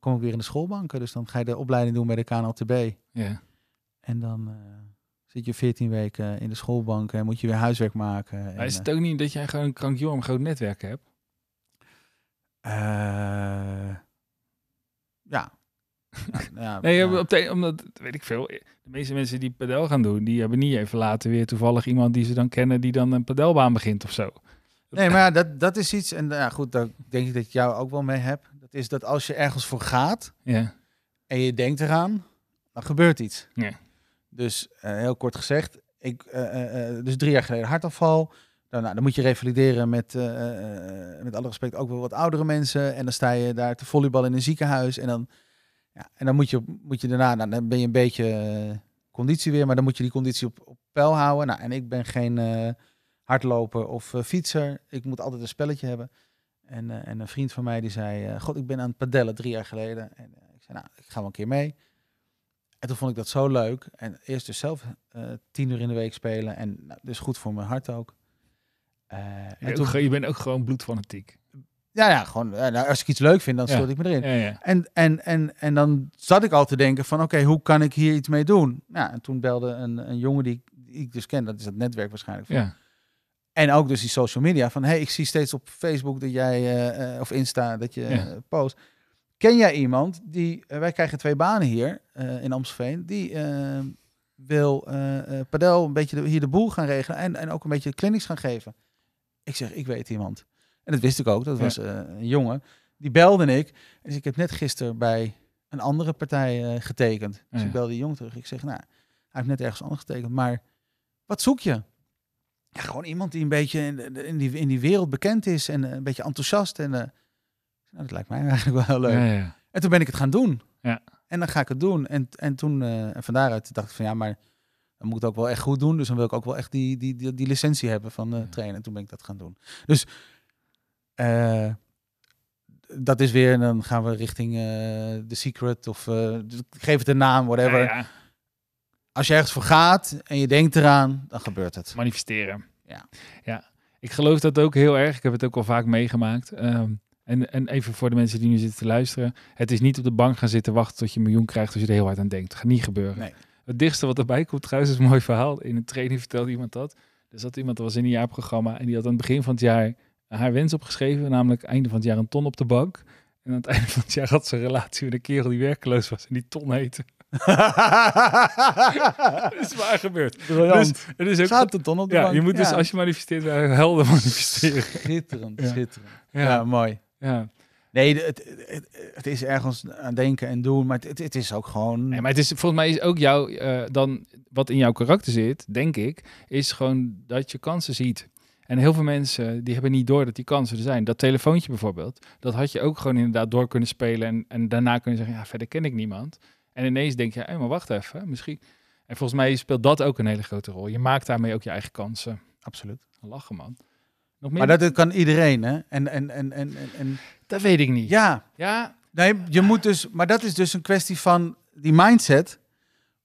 kom ik weer in de schoolbanken. Dus dan ga je de opleiding doen bij de KNLTB. Ja. En dan zit je 14 weken in de schoolbank en moet je weer huiswerk maken. Maar is het ook niet dat jij gewoon een krankjorm groot netwerk hebt? Uh, ja. ja, nee, ja. Op de, omdat, weet ik veel, de meeste mensen die padel gaan doen, die hebben niet even later weer toevallig iemand die ze dan kennen die dan een padelbaan begint of zo. Nee, maar dat, dat is iets, en ja, goed, daar denk ik dat ik jou ook wel mee heb. Dat is dat als je ergens voor gaat ja. en je denkt eraan, dan gebeurt iets. Ja. Dus uh, heel kort gezegd, ik, uh, dus drie jaar geleden hartafval. Dan, nou, dan moet je revalideren met, met alle respect ook wel wat oudere mensen. En dan sta je daar te volleybal in een ziekenhuis. En dan, ja, en dan moet, je, moet je daarna, nou, dan ben je een beetje conditie weer, maar dan moet je die conditie op, op peil houden. Nou, en ik ben geen hardloper of fietser. Ik moet altijd een spelletje hebben. En, en een vriend van mij die zei, god, ik ben aan het padellen drie jaar geleden. En ik zei, nou, ik ga wel een keer mee. En toen vond ik dat zo leuk. En eerst dus zelf uh, tien uur in de week spelen. En nou, dus goed voor mijn hart ook. Uh, en toen, je bent ook gewoon bloedfanatiek. Ja, ja, gewoon uh, nou, als ik iets leuk vind, dan stort ja. ik me erin. Ja, ja. En, en, en, en dan zat ik al te denken van, oké, okay, hoe kan ik hier iets mee doen? Nou, en toen belde een, een jongen die, die ik dus ken, dat is het netwerk waarschijnlijk. Van. Ja. En ook dus die social media van, hey, ik zie steeds op Facebook dat jij, of Insta, dat je post. Ken jij iemand die, uh, wij krijgen twee banen hier uh, in Amstelveen, die uh, wil padel een beetje de, hier de boel gaan regelen en, en ook een beetje clinics gaan geven? Ik zeg, ik weet iemand. En dat wist ik ook, dat was een jongen. Die belde ik. Dus ik heb net gisteren bij een andere partij getekend. Dus ik belde die jongen terug. Ik zeg, nou, hij heeft net ergens anders getekend, maar wat zoek je? Ja, gewoon iemand die een beetje in, in, die, in die wereld bekend is en een beetje enthousiast en nou, dat lijkt mij eigenlijk wel heel leuk. Ja, ja. En toen ben ik het gaan doen. Ja. En dan ga ik het doen. En, en toen, uh, en van daaruit dacht ik van ja, maar dan moet ik het ook wel echt goed doen. Dus dan wil ik ook wel echt die, die, die, die licentie hebben van uh, trainen. En toen ben ik dat gaan doen. Dus uh, dat is weer, en dan gaan we richting The Secret of geef het een naam, whatever. Ja, Als je ergens voor gaat en je denkt eraan, dan gebeurt het. Manifesteren. Ja. ja. Ik geloof dat ook heel erg. Ik heb het ook al vaak meegemaakt. Um, en, en even voor de mensen die nu zitten te luisteren. Het is niet op de bank gaan zitten wachten tot je een miljoen krijgt als je er heel hard aan denkt. Het gaat niet gebeuren. Nee. Het dichtste wat erbij komt trouwens is een mooi verhaal. In een training vertelde iemand dat. Er zat iemand, dat was in een jaarprogramma. En die had aan het begin van het jaar haar wens opgeschreven. Namelijk einde van het jaar een ton op de bank. En aan het einde van het jaar had ze een relatie met een kerel die werkloos was. En die ton heette. dat is waar gebeurd. Dus, het is ook Gaat een ton op de ja, bank. Je moet dus als je manifesteert, helder manifesteren. Schitterend, Ja. schitterend. Ja, mooi. Ja. Nee, het, het, het is ergens aan denken en doen, maar het, het is ook gewoon... Nee, maar het is volgens mij is ook jouw eh, dan wat in jouw karakter zit, denk ik, is gewoon dat je kansen ziet. En heel veel mensen die hebben niet door dat die kansen er zijn. Dat telefoontje bijvoorbeeld, dat had je ook gewoon inderdaad door kunnen spelen en, en daarna kunnen zeggen, ja, verder ken ik niemand. En ineens denk je, hé, maar wacht even, misschien. En volgens mij speelt dat ook een hele grote rol. Je maakt daarmee ook je eigen kansen. Absoluut. Lachen, man. Nog meer? Maar dat, kan iedereen, hè? En, en, en, en, en, dat weet ik niet. ja, Ja, nee, je moet dus... Maar dat is dus een kwestie van die mindset.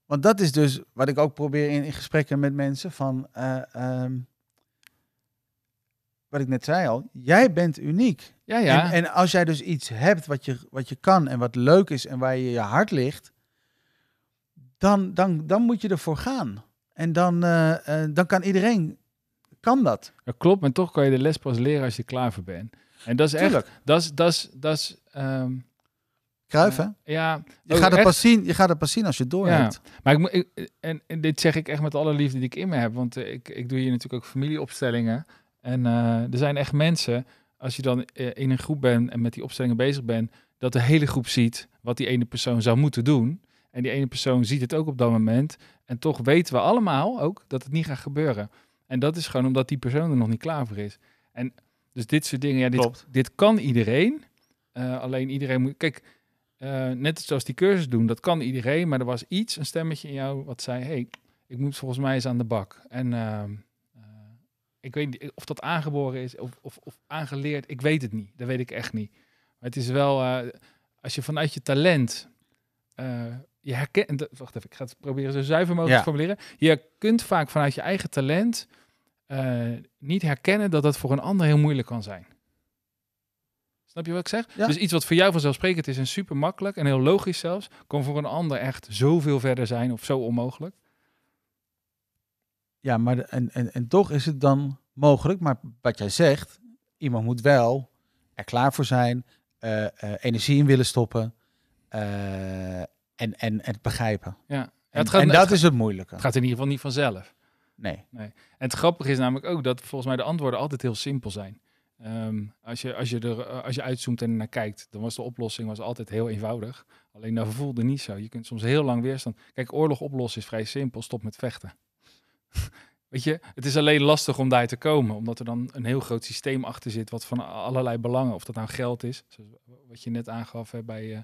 Want dat is dus wat ik ook probeer in, in gesprekken met mensen van... eh, ehm, wat ik net zei al, jij bent uniek. ja, ja. En, en als jij dus iets hebt wat je, wat je kan en wat leuk is en waar je je hart ligt, dan, dan, dan moet je ervoor gaan. En dan, eh, eh, dan kan iedereen, kan dat. Dat klopt, maar toch kan je de les pas leren als je er klaar voor bent. En dat is echt, dat is, dat is, dat is, Kruif, hè? ja. Je, oh, gaat het echt? pas zien, je gaat het pas zien als je het door Ja. hebt. Maar ik, en, en dit zeg ik echt met alle liefde die ik in me heb, want eh, ik, ik doe hier natuurlijk ook familieopstellingen. En eh, er zijn echt mensen, als je dan eh, in een groep bent en met die opstellingen bezig bent, dat de hele groep ziet wat die ene persoon zou moeten doen. En die ene persoon ziet het ook op dat moment. En toch weten we allemaal ook dat het niet gaat gebeuren. En dat is gewoon omdat die persoon er nog niet klaar voor is. En dus dit soort dingen, ja, dit, Klopt. dit kan iedereen. Eh, alleen iedereen moet. Kijk, eh, net zoals die cursus doen, dat kan iedereen. Maar er was iets, een stemmetje in jou, wat zei: hey, ik moet volgens mij eens aan de bak. En ehm, eh, ik weet niet of dat aangeboren is of, of, of aangeleerd. Ik weet het niet. Dat weet ik echt niet. Maar het is wel, als je vanuit je talent. Je herkent, wacht even, ik ga het proberen zo zuiver mogelijk Ja. te formuleren. Je kunt vaak vanuit je eigen talent eh, niet herkennen dat dat voor een ander heel moeilijk kan zijn. Snap je wat ik zeg? Ja. Dus iets wat voor jou vanzelfsprekend is en super makkelijk en heel logisch zelfs, kan voor een ander echt zoveel verder zijn of zo onmogelijk. Ja, maar de- en, en, en toch is het dan mogelijk. Maar wat jij zegt, iemand moet wel er klaar voor zijn, eh, eh, energie in willen stoppen en, en het begrijpen. Ja. En, het gaat, en het dat is het moeilijke. het gaat in ieder geval niet vanzelf. Nee. En het grappige is namelijk ook dat volgens mij de antwoorden altijd heel simpel zijn. Ehm, als, je, als, je er, eh, als je uitzoomt en naar kijkt, dan was de oplossing was altijd heel eenvoudig. Alleen dat voelde niet zo. Je kunt soms heel lang weerstand. Kijk, oorlog oplossen is vrij simpel. Stop met vechten. Weet je, het is alleen lastig om daar te komen, omdat er dan een heel groot systeem achter zit, wat van allerlei belangen, of dat nou geld is, wat je net aangaf hè, bij, eh,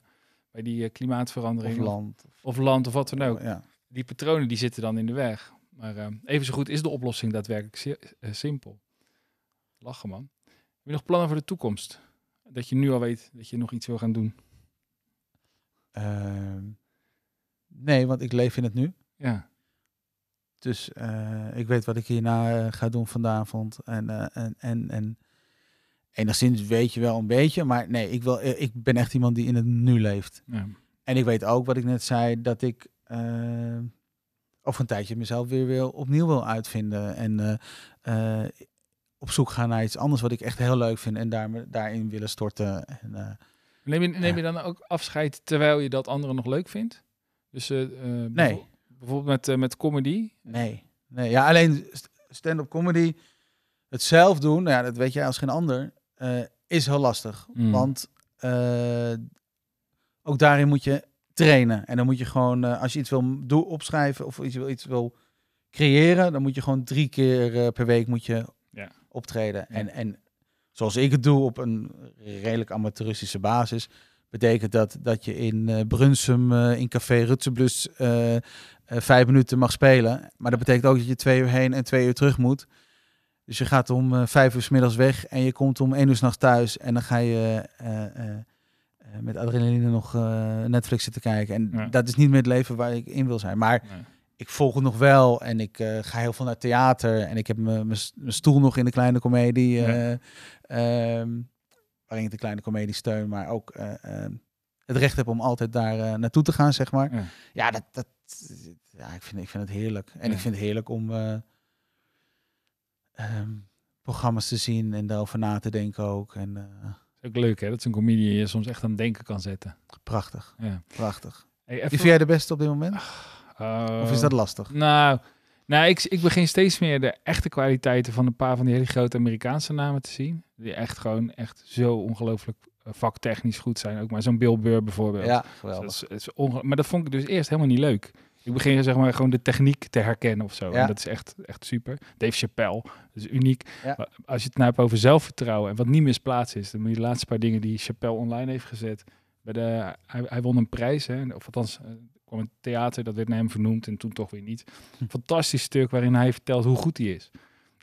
bij die eh, klimaatverandering, Of land. of land of wat dan ook Ja. die patronen die zitten dan in de weg. Maar eh, even zo goed is de oplossing daadwerkelijk si- eh, simpel. Lachen man. Heb je nog plannen voor de toekomst? Dat je nu al weet dat je nog iets wil gaan doen. Ehm, nee, want ik leef in het nu. Ja, Dus eh, ik weet wat ik hierna ga doen vanavond. En, en, en, en enigszins weet je wel een beetje. Maar nee, ik, wil, eh, ik ben echt iemand die in het nu leeft. ja. En ik weet ook wat ik net zei, dat ik eh, over een tijdje mezelf weer wil, opnieuw wil uitvinden. En eh, op zoek gaan naar iets anders wat ik echt heel leuk vind. En daar, daarin willen storten. En, Neem, je, neem je dan ook afscheid terwijl je dat anderen nog leuk vindt? Dus bijvo- bijvoorbeeld met, met comedy. nee, nee. Ja, alleen st- stand-up comedy, het zelf doen, nou ja, dat weet jij als geen ander, eh, is heel lastig. Mm. Want eh, ook daarin moet je trainen. En dan moet je gewoon, eh, als je iets wil doen, opschrijven of iets wil, iets wil creëren, dan moet je gewoon drie keer per week moet je Ja. optreden. Ja. En, en zoals ik het doe op een redelijk amateuristische basis, betekent dat dat je in Brunsum in Café Rutseblus vijf minuten mag spelen. Maar dat betekent ook dat je twee uur heen en twee uur terug moet. Dus je gaat om eh, vijf uur 's middags weg en je komt om één uur s'nachts thuis. En dan ga je eh, eh, met adrenaline nog Netflix zitten kijken. En Ja. dat is niet meer het leven waar ik in wil zijn. Maar Nee. ik volg het nog wel en ik ga heel veel naar theater. En ik heb mijn stoel nog in de kleine komedie. Ja. eh, ehm, waarin ik de kleine komedie steun, maar ook eh, ehm, het recht heb om altijd daar naartoe te gaan, zeg maar. Ja. Ja, dat, dat, ja ik, vind, ik vind het heerlijk. En Ja. ik vind het heerlijk om ehm, programma's te zien en daarover na te denken ook. En eh, is ook leuk hè, dat zo'n comedian je soms echt aan het denken kan zetten. prachtig, Ja. prachtig. Hey, Wie vind jij de beste op dit moment? Of is dat lastig? Nou, nou ik, ik begin steeds meer de echte kwaliteiten van een paar van die hele grote Amerikaanse namen te zien. Die echt gewoon echt zo ongelooflijk eh, vaktechnisch goed zijn. Ook maar zo'n Bill Burr bijvoorbeeld. Ja, Dus geweldig. dat is, het is onge- maar dat vond ik dus eerst helemaal niet leuk. Ik begin zeg maar gewoon de techniek te herkennen of zo. Ja. En dat is echt, echt super. Dave Chappelle, dat is uniek. Ja. Als je het nou hebt over zelfvertrouwen en wat niet misplaatst is, dan moet je de laatste paar dingen die Chappelle online heeft gezet. Bij de, hij, hij won een prijs, hè, of althans, eh, kwam een theater, dat werd naar hem vernoemd en toen toch weer niet. Hm. Fantastisch stuk waarin hij vertelt hoe goed hij is.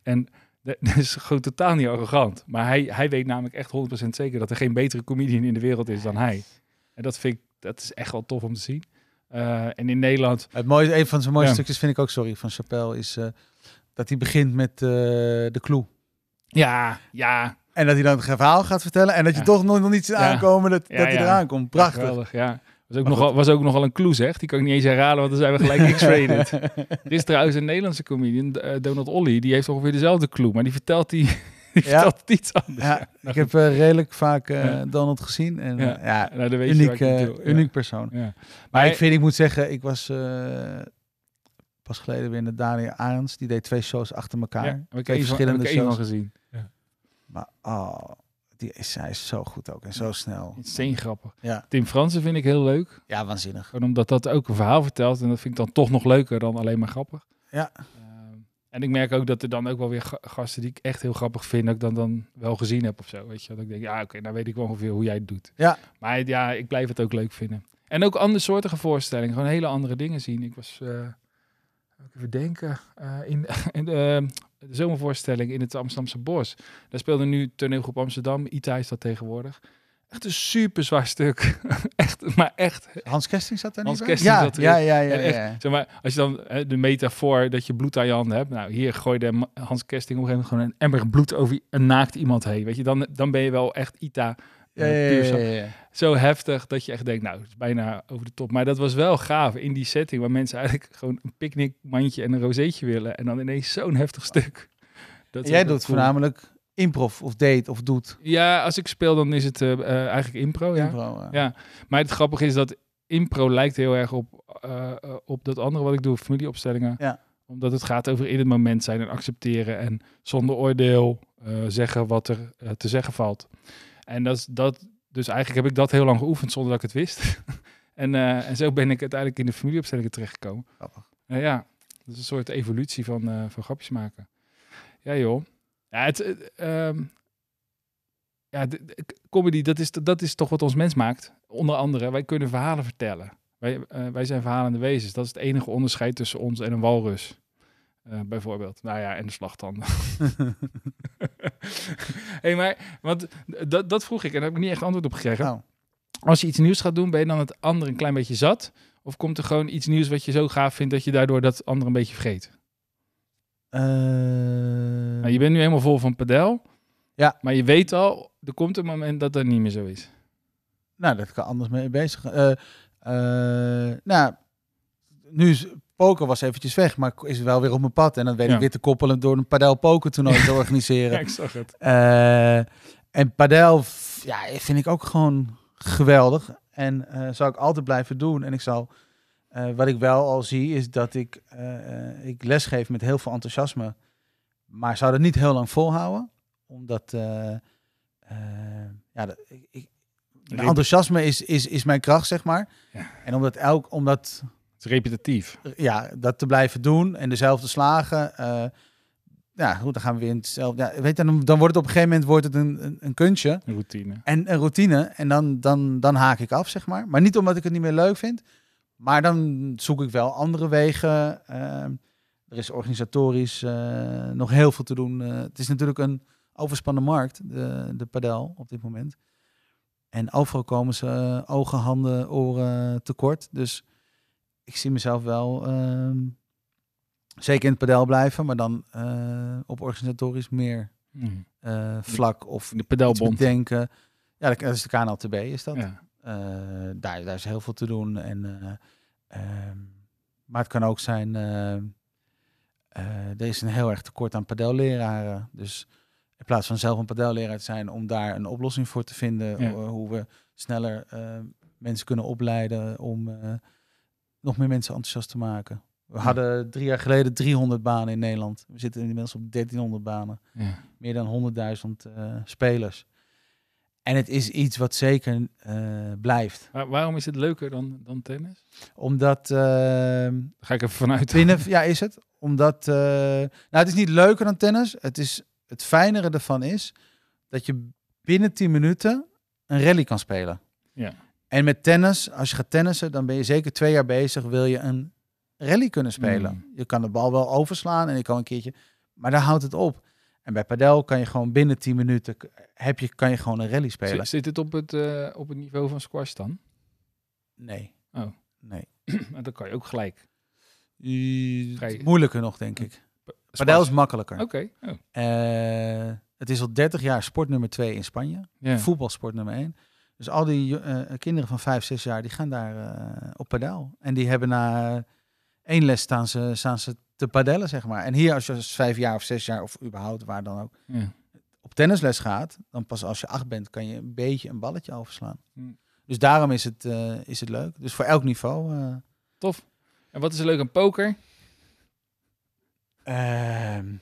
En dat dat is gewoon totaal niet arrogant. Maar hij, hij weet namelijk echt 100% zeker dat er geen betere comedian in de wereld is dan hij. En dat vind ik, dat is echt wel tof om te zien. Eh, en in Nederland, Het mooie, een van zijn mooiste Ja. stukjes vind ik ook, sorry, van Chappelle, is eh, dat hij begint met eh, de clue. ja, ja, En dat hij dan het verhaal gaat vertellen en dat je Ja. toch nog, nog niet ziet aankomen dat, dat hij eraan komt. Prachtig. geweldig, ja. Was ook, nogal, was ook nogal een clue, zeg. Die kan ik niet eens herhalen, want dan zijn we gelijk X-rated. er is trouwens een Nederlandse comedian, Donald Olly, die heeft ongeveer dezelfde clue, maar die vertelt, die Ja. vertelt iets anders. Ja, ik heb eh, redelijk vaak eh, Ja. Donald gezien. En, Ja. ja, Nou, weet uniek, eh, uniek persoon. Ja. Maar Hij- ik vind, ik moet zeggen, ik was eh, pas geleden weer naar Daniel Arends. Die deed twee shows achter elkaar. Ja, heb ik heb verschillende ik shows. gezien. Maar oh, die is, hij is zo goed ook en zo snel. Insane grappig. Ja, Tim Fransen vind ik heel leuk. ja waanzinnig. Gewoon omdat dat ook een verhaal vertelt. En dat vind ik dan toch nog leuker dan alleen maar grappig. Ja. En ik merk ook dat er dan ook wel weer ga- gasten die ik echt heel grappig vind, dat ik dan, dan wel gezien heb of zo. Weet je, dat ik denk, ja, oké, nou weet ik wel ongeveer hoe jij het doet. Ja. Maar ja, ik blijf het ook leuk vinden. En ook andere soortige voorstellingen, gewoon hele andere dingen zien. Ik was, eh, even denken, eh, in, in de, de zomervoorstelling in het Amsterdamse Bos. Daar speelde nu toneelgroep Amsterdam, ITA is dat tegenwoordig. Echt een super zwaar stuk. echt, maar echt Hans Kesting zat Hans niet bij? Kesting ja, zat ja, ja, ja, echt, ja. Zeg maar, als je dan hè, de metafoor dat je bloed aan je handen hebt. Nou, hier gooide Hans Kesting op een gegeven moment gewoon een emmer bloed over een naakt iemand heen. Weet je, dan, dan ben je wel echt Ita. Eh, puur zo, zo heftig dat je echt denkt, nou, het is bijna over de top. Maar dat was wel gaaf in die setting waar mensen eigenlijk gewoon een picknickmandje en een rozeetje willen. En dan ineens zo'n heftig stuk. Dat Jij doet cool. voornamelijk improv of date of doet. Ja, als ik speel dan is het eh, eh, eigenlijk impro, ja. Impro. Ja, maar het grappige is dat impro lijkt heel erg op, eh, op dat andere wat ik doe, familieopstellingen. Ja. Omdat het gaat over in het moment zijn en accepteren en zonder oordeel zeggen wat er te zeggen valt. En dat, is- dat, dus eigenlijk heb ik dat heel lang geoefend zonder dat ik het wist. en, en zo ben ik uiteindelijk in de familieopstellingen terechtgekomen. Grappig. Ja, dat is een soort evolutie van, van grapjes maken. Ja joh. Ja, het, eh, ehm, ja, de, de- comedy, dat is, dat is toch wat ons mens maakt. Onder andere, wij kunnen verhalen vertellen. Wij, eh, wij zijn verhalende wezens. Dat is het enige onderscheid tussen ons en een walrus. Eh, bijvoorbeeld. Nou ja, en de slagtanden. hey, maar, want dat, dat vroeg ik en daar heb ik niet echt antwoord op gekregen. Nou, Als je iets nieuws gaat doen, ben je dan het andere een klein beetje zat? Of komt er gewoon iets nieuws wat je zo gaaf vindt dat je daardoor dat andere een beetje vergeet? Nou, je bent nu helemaal vol van padel. Ja. Maar je weet al, er komt een moment dat dat niet meer zo is. Nou, dat kan anders mee bezig. Eh eh, nou, nu is poker was eventjes weg, maar is wel weer op mijn pad. En dan weet Ja. ik weer te koppelen door een padel poker toernooi te organiseren. Ja, ik zag het. En padel ja, vind ik ook gewoon geweldig. En zou ik altijd blijven doen. En ik zal, eh, wat ik wel al zie, is dat ik, eh, eh, ik lesgeef met heel veel enthousiasme. Maar zou dat niet heel lang volhouden. Omdat, eh, ja, dat, ik, ik, mijn enthousiasme is, is, is mijn kracht, zeg maar. Ja. En omdat elk, omdat Het is repetitief. ja, dat te blijven doen en dezelfde slagen. ja, goed, dan gaan we weer in hetzelfde. Ja, weet je, dan, dan wordt het op een gegeven moment wordt het een, een, een kunstje Een routine. en een routine. En dan, dan, dan haak ik af, zeg maar. Maar niet omdat ik het niet meer leuk vind. Maar dan zoek ik wel andere wegen. eh, er is organisatorisch eh, nog heel veel te doen. Eh, het is natuurlijk een overspannen markt, de, de padel op dit moment. En overal komen ze eh, ogen, handen, oren tekort. Dus ik zie mezelf wel ehm, zeker in het padel blijven, maar dan op organisatorisch meer Mhm. vlak of De iets pedelbond. bedenken. Ja, dat is de KNLTB, is dat. Ja. Eh, daar, daar is heel veel te doen. En, eh, ehm, maar het kan ook zijn, eh, er is een heel erg tekort aan padelleraren. Dus in plaats van zelf een padelleraar te zijn, om daar een oplossing voor te vinden, Ja. hoe we sneller mensen kunnen opleiden om nog meer mensen enthousiast te maken. We hadden drie jaar geleden 300 banen in Nederland. We zitten inmiddels op 1300 banen Ja. meer dan 100.000 eh, spelers. En het is iets wat zeker eh, blijft. Waar- waarom is het leuker dan, dan tennis? Omdat... Daar ga ik even vanuit. Binnen, ja, is het. Omdat, eh, nou, het is niet leuker dan tennis. Het, is, het fijnere ervan is dat je binnen 10 minuten een rally kan spelen. Ja. En met tennis, als je gaat tennissen, dan ben je zeker twee jaar bezig. Wil je een rally kunnen spelen? Mm. Je kan de bal wel overslaan en ik kan een keertje, maar daar houdt het op. En bij padel kan je gewoon binnen 10 minuten heb je, kan je gewoon een rally spelen. Zit, het op het, eh, op het niveau van squash dan? Nee. Oh. Nee. Maar dan kan je ook gelijk. Uh, moeilijker nog, denk ik. Squash. Padel is makkelijker. Oké. Oh. Eh, het is al 30 jaar sport nummer 2 in Spanje. Ja. Voetbalsport nummer 1. Dus al die eh, kinderen van 5, 6 jaar, die gaan daar op padel. En die hebben na één les staan ze, staan ze te padellen, zeg maar. En hier als je als 5 jaar of 6 jaar, of überhaupt waar dan ook, Ja. op tennisles gaat, dan pas als je 8 bent, kan je een beetje een balletje overslaan. Hmm. Dus daarom is het, eh, is het leuk. Dus voor elk niveau. eh, Tof. En wat is er leuk aan poker? ehm,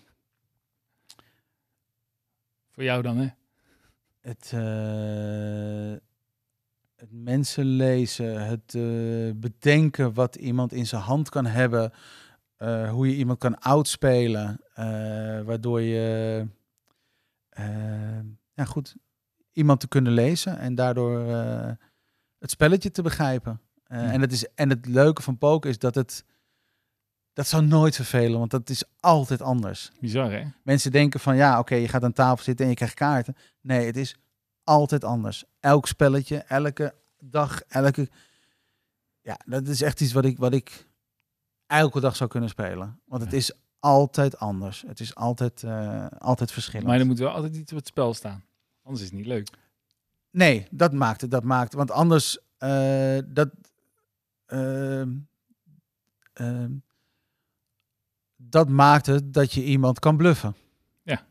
Voor jou dan, hè? het, eh, het mensen lezen, het bedenken wat iemand in zijn hand kan hebben, eh, hoe je iemand kan outspelen, eh, waardoor je eh, ja, goed iemand te kunnen lezen en daardoor het spelletje te begrijpen. Ja. en, het is, en het leuke van poker is dat het dat zou nooit vervelen, want dat is altijd anders. Bizar, hè? Mensen denken van ja, oké, je gaat aan tafel zitten en je krijgt kaarten. Nee, het is altijd anders. Elk spelletje, elke dag, elke. Ja, dat is echt iets wat ik, wat ik elke dag zou kunnen spelen. Want het is altijd anders. Het is altijd, eh, altijd verschillend. Maar er moet wel altijd iets op het spel staan. Anders is het niet leuk. Nee, dat maakt het. Dat maakt Want anders, eh, dat. ehm, ehm, dat maakt het dat je iemand kan bluffen. Ja.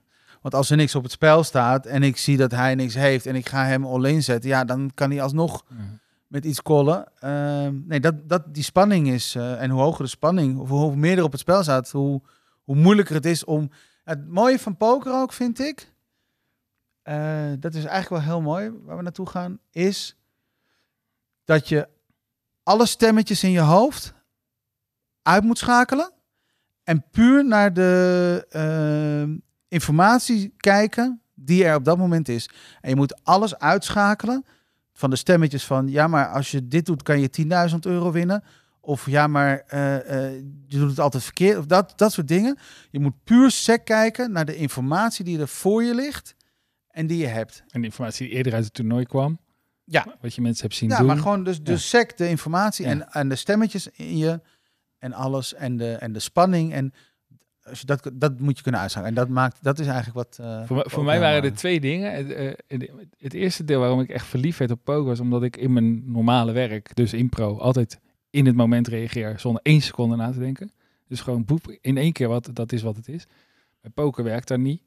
Want als er niks op het spel staat en ik zie dat hij niks heeft en ik ga hem all-in zetten, ja, dan kan hij alsnog Ja. Met iets kollen. Ehm, nee, dat, dat, die spanning is, eh, en hoe hoger de spanning, of hoe meer er op het spel staat, hoe, hoe moeilijker het is om... Het mooie van poker ook, vind ik, eh, dat is eigenlijk wel heel mooi, waar we naartoe gaan, is dat je alle stemmetjes in je hoofd uit moet schakelen en puur naar de eh, informatie kijken die er op dat moment is. En je moet alles uitschakelen van de stemmetjes van ja, maar als je dit doet, kan je 10.000 euro winnen. Of ja, maar eh, eh, je doet het altijd verkeerd. Of dat, dat soort dingen. Je moet puur sec kijken naar de informatie die er voor je ligt en die je hebt. En de informatie die eerder uit het toernooi kwam. Ja. Wat je mensen hebt zien Ja, doen. maar gewoon dus, dus sec de informatie Ja. en, en de stemmetjes in je en alles en de, en de spanning. En als je dat, dat moet je kunnen uitschakelen. En dat maakt, dat is eigenlijk wat. eh, Voor, mij- voor waren er twee dingen. Het, eh, het, het eerste deel waarom ik echt verliefd werd op poker was omdat ik in mijn normale werk, dus impro, altijd in het moment reageer zonder één seconde na te denken. Dus gewoon boep, in één keer wat, dat is wat het is. Bij poker werkt dat niet.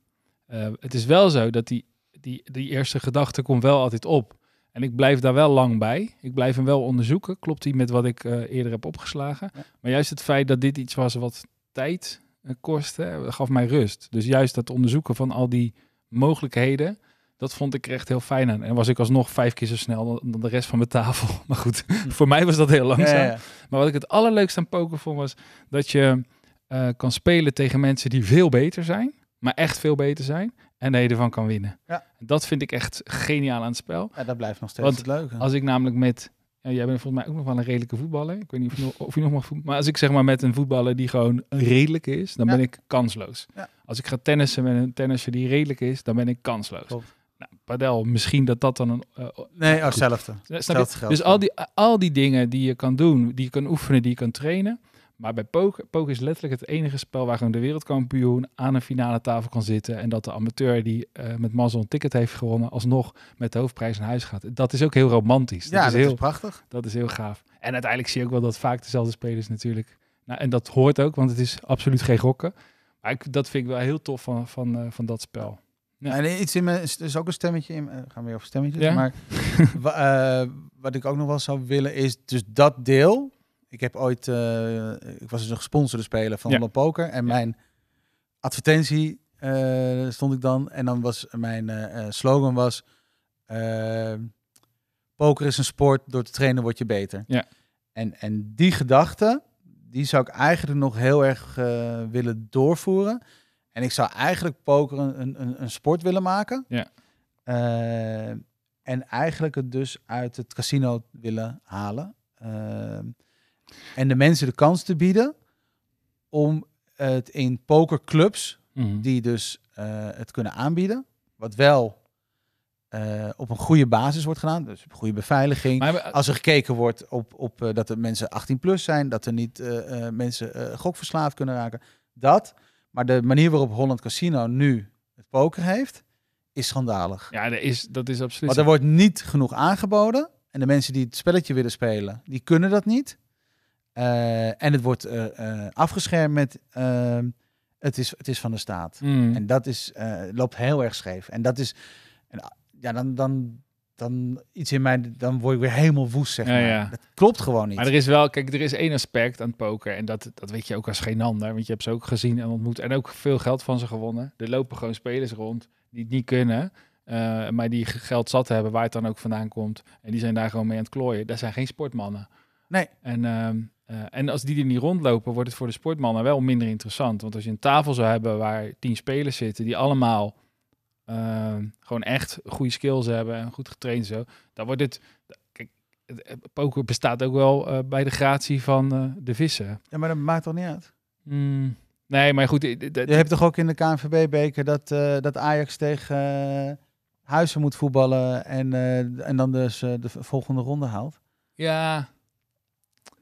Eh, het is wel zo dat die, die, die eerste gedachte komt wel altijd op. En ik blijf daar wel lang bij. Ik blijf hem wel onderzoeken. Klopt die met wat ik eerder heb opgeslagen? Ja. Maar juist het feit dat dit iets was wat tijd eh, kostte, eh, gaf mij rust. Dus juist dat onderzoeken van al die mogelijkheden, dat vond ik er echt heel fijn aan. En was ik alsnog vijf keer zo snel dan, de rest van mijn tafel. Maar goed, voor mij was dat heel langzaam. ja, ja. Maar wat ik het allerleukste aan poker vond was dat je eh, kan spelen tegen mensen die veel beter zijn, maar echt veel beter zijn, en dat je ervan kan winnen. Ja. Dat vind ik echt geniaal aan het spel. Ja, dat blijft nog steeds Want het leuke. Als ik namelijk met, ja, jij bent volgens mij ook nog wel een redelijke voetballer. Ik weet niet of je nog, of je nog mag voetballen, maar als ik zeg maar met een voetballer die gewoon redelijk is, dan Ja. ben ik kansloos. Ja. Als ik ga tennissen met een tennisser die redelijk is, dan ben ik kansloos. Klopt. Nou, padel, misschien dat dat dan een eh, nee, oh, hetzelfde. Dus al die, al die dingen die je kan doen, die je kan oefenen, die je kan trainen. Maar bij poker, poker is letterlijk het enige spel waar gewoon de wereldkampioen aan een finale tafel kan zitten. En dat de amateur die eh, met mazzel een ticket heeft gewonnen, alsnog met de hoofdprijs naar huis gaat. Dat is ook heel romantisch. Ja, dat, is dat heel, is prachtig. dat is heel gaaf. En uiteindelijk zie je ook wel dat vaak dezelfde spelers natuurlijk. Nou, en dat hoort ook, want het is absoluut geen gokken. Maar ik, dat vind ik wel heel tof van, van, eh, van dat spel. Ja. En iets in me is dus ook een stemmetje. In, me- gaan we weer over stemmetjes. Ja? Maar wa- eh, wat ik ook nog wel zou willen is dus dat deel. Ik heb ooit, eh, ik was dus een gesponsorde speler van Ja. Poker en Ja. mijn advertentie eh, stond ik dan en dan was mijn eh, slogan was poker is een sport, door te trainen word je beter. Ja. En, en die gedachte, die zou ik eigenlijk nog heel erg willen doorvoeren. En ik zou eigenlijk poker een, een, een sport willen maken. Ja. En eigenlijk het dus uit het casino willen halen. En de mensen de kans te bieden om het in pokerclubs Mhm. die dus eh, het kunnen aanbieden. Wat wel eh, op een goede basis wordt gedaan. Dus op goede beveiliging. Maar, Als er gekeken wordt op, op eh, dat er mensen 18 plus zijn, dat er niet mensen gokverslaafd kunnen raken. Dat. Maar de manier waarop Holland Casino nu het poker heeft, is schandalig. ja, dat is, dat is absoluut. Want er wordt niet genoeg aangeboden. En de mensen die het spelletje willen spelen, die kunnen dat niet. Eh, en het wordt eh, eh, afgeschermd met ehm, het, is, het is van de staat. Mhm. En dat is, loopt heel erg scheef. En dat is, ah, ja, dan, dan, dan iets in mij, dan word ik weer helemaal woest, zeg Ja, maar. ja. Dat klopt gewoon niet. Maar er is wel, kijk, er is één aspect aan het poker. En dat, dat weet je ook als geen ander. Want je hebt ze ook gezien en ontmoet. En ook veel geld van ze gewonnen. Er lopen gewoon spelers rond die het niet kunnen. maar die geld zat hebben waar het dan ook vandaan komt. En die zijn daar gewoon mee aan het klooien. Dat zijn geen sportmannen. Nee. En, ehm, eh, en als die er niet rondlopen, wordt het voor de sportmannen wel minder interessant. Want als je een tafel zou hebben waar tien spelers zitten die allemaal ehm, gewoon echt goede skills hebben en goed getraind zo, dan wordt het. Kijk, poker bestaat ook wel eh, bij de gratie van eh, de vissen. Ja, maar dat maakt toch niet uit? Hmm. Nee, maar goed. Je hebt toch ook in de KNVB-beker dat, dat Ajax tegen Huizen moet voetballen en, en dan dus de volgende ronde haalt. Ja,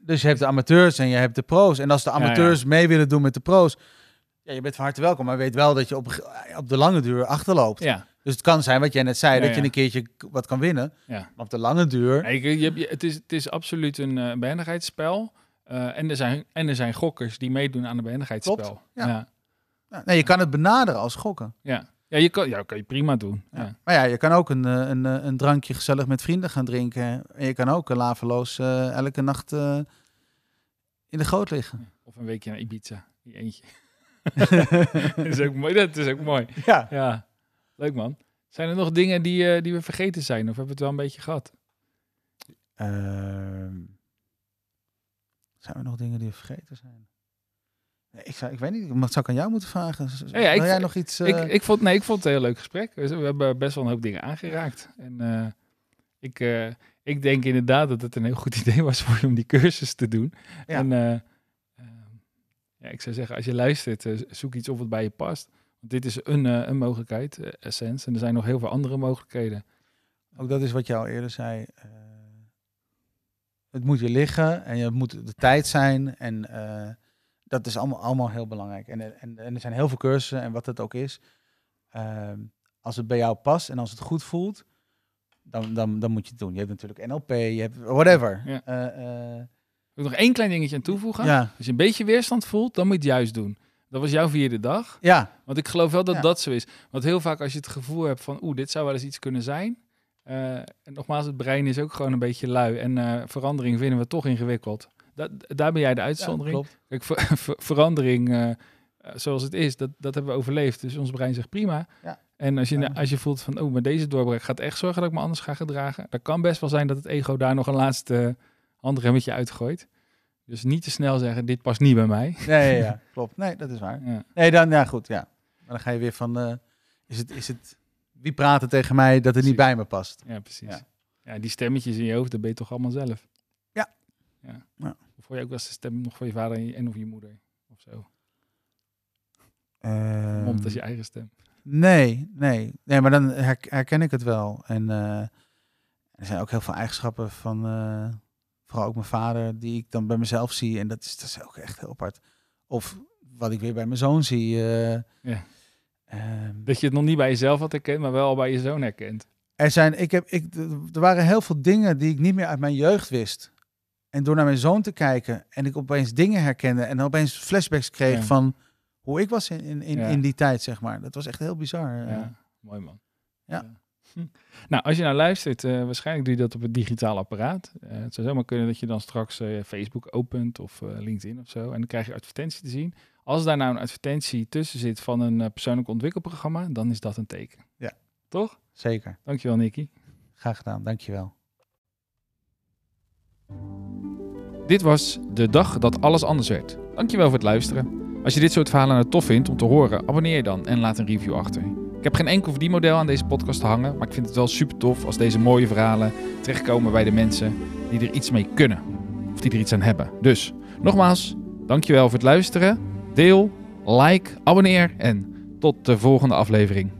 Dus je hebt de amateurs en je hebt de pro's. En als de ja. amateurs mee willen doen met de pro's, ja, je bent van harte welkom. Maar weet wel dat je op, op de lange duur achterloopt. ja. Dus het kan zijn, wat jij net zei, dat je een keertje wat kan winnen. Maar op de lange duur... Nee, je, je, hebt- je- het, is, het is absoluut een uh, behendigheidsspel. Eh, en, er zijn, en er zijn gokkers die meedoen aan een behendigheidsspel. Klopt, ja. Nou, nee, je kan het benaderen als gokken. Ja, ja, je kan, ja kan je prima doen. Ja. Ja. Maar ja, je kan ook een, eh, een, eh, een drankje gezellig met vrienden gaan drinken. En je kan ook een laveloos eh, elke nacht in de goot liggen. Of een weekje naar Ibiza. Die eentje. dat, is ook mooi. dat is ook mooi. Ja. Ja, leuk man. Zijn er nog dingen die, die we vergeten zijn? Of hebben we het wel een beetje gehad? Ehm, zijn er nog dingen die we vergeten zijn? Ik, zou, ik weet niet, wat zou ik aan jou moeten vragen? Z- Ja, ik jij nog iets... eh, Ik, ik, vond, nee, ik vond het een heel leuk gesprek. We, hebben best wel een hoop dingen aangeraakt. En eh, ik, eh, ik denk inderdaad dat het een heel goed idee was voor je om die cursus te doen. Ja. En ja, ik zou zeggen, als je luistert, zoek iets op wat bij je past. Want dit is een, een mogelijkheid, Essence. En er zijn nog heel veel andere mogelijkheden. Ook dat is wat je al eerder zei. het moet je liggen en je moet de tijd zijn. En dat is allemaal, allemaal heel belangrijk. En, en, en er zijn heel veel cursussen en wat het ook is. ehm, als het bij jou past en als het goed voelt, dan, dan, dan moet je het doen. Je hebt natuurlijk NLP, je hebt whatever. Ja. Eh, eh, Ik wil nog één klein dingetje aan toevoegen. ja. Als je een beetje weerstand voelt, dan moet je het juist doen. Dat was jouw vierde dag. ja, Want ik geloof wel dat Ja. dat zo is. Want heel vaak als je het gevoel hebt van, oeh, dit zou wel eens iets kunnen zijn. eh, en nogmaals, het brein is ook gewoon een beetje lui. En verandering vinden we toch ingewikkeld. Dat, daar ben jij de ja, uitzondering. klopt. Kijk, ver- ver- verandering eh, zoals het is, dat, dat hebben we overleefd. Dus ons brein zegt prima. Ja. En als je, Ja. als je voelt van, oh, maar deze doorbraak gaat echt zorgen dat ik me anders ga gedragen. Dan kan best wel zijn dat het ego daar nog een laatste handremmetje uitgooit. Dus niet te snel zeggen, dit past niet bij mij. Ja, ja, ja, klopt. Nee, dat is waar. Ja. Nee, dan, ja, goed, ja. Maar dan ga je weer van, eh, is, het, is het, wie praat er tegen mij dat het niet bij me past? Ja, precies. Ja. Ja. die stemmetjes in je hoofd, dat ben je toch allemaal zelf? Ja. ja. Hoor je ook wel eens de stem nog van je vader en, je, en of je moeder? Of zo. Ehm, Mond als je eigen stem. Nee, nee. Nee, maar dan her- herken ik het wel. En eh, er zijn ook heel veel eigenschappen van, eh, vooral ook mijn vader, die ik dan bij mezelf zie. En dat is, dat is ook echt heel apart. Of wat ik weer bij mijn zoon zie. eh, Ja. ehm, Dat je het nog niet bij jezelf had herkend, maar wel al bij je zoon herkent. er, zijn, ik heb, ik, er waren heel veel dingen die ik niet meer uit mijn jeugd wist. En door naar mijn zoon te kijken en ik opeens dingen herkende en opeens flashbacks kreeg Ja. van hoe ik was in, in, in, Ja. in die tijd, zeg maar. Dat was echt heel bizar. eh. Ja, mooi man. Ja. Hm. Nou, als je nou luistert, eh, waarschijnlijk doe je dat op het digitaal apparaat. Eh, het zou zomaar kunnen dat je dan straks Facebook opent of LinkedIn of zo. En dan krijg je advertentie te zien. Als daar nou een advertentie tussen zit van een persoonlijk ontwikkelprogramma, dan is dat een teken. Ja. Toch? Zeker. Dankjewel, Nicky. graag gedaan. Dankjewel. Dit was de dag dat alles anders werd. Dankjewel voor het luisteren. Als je dit soort verhalen nou tof vindt om te horen, abonneer je dan en laat een review achter. Ik heb geen enkel verdienmodel aan deze podcast te hangen, maar ik vind het wel super tof als deze mooie verhalen terechtkomen bij de mensen die er iets mee kunnen. Of die er iets aan hebben. Dus, nogmaals, dankjewel voor het luisteren. Deel, like, abonneer en tot de volgende aflevering.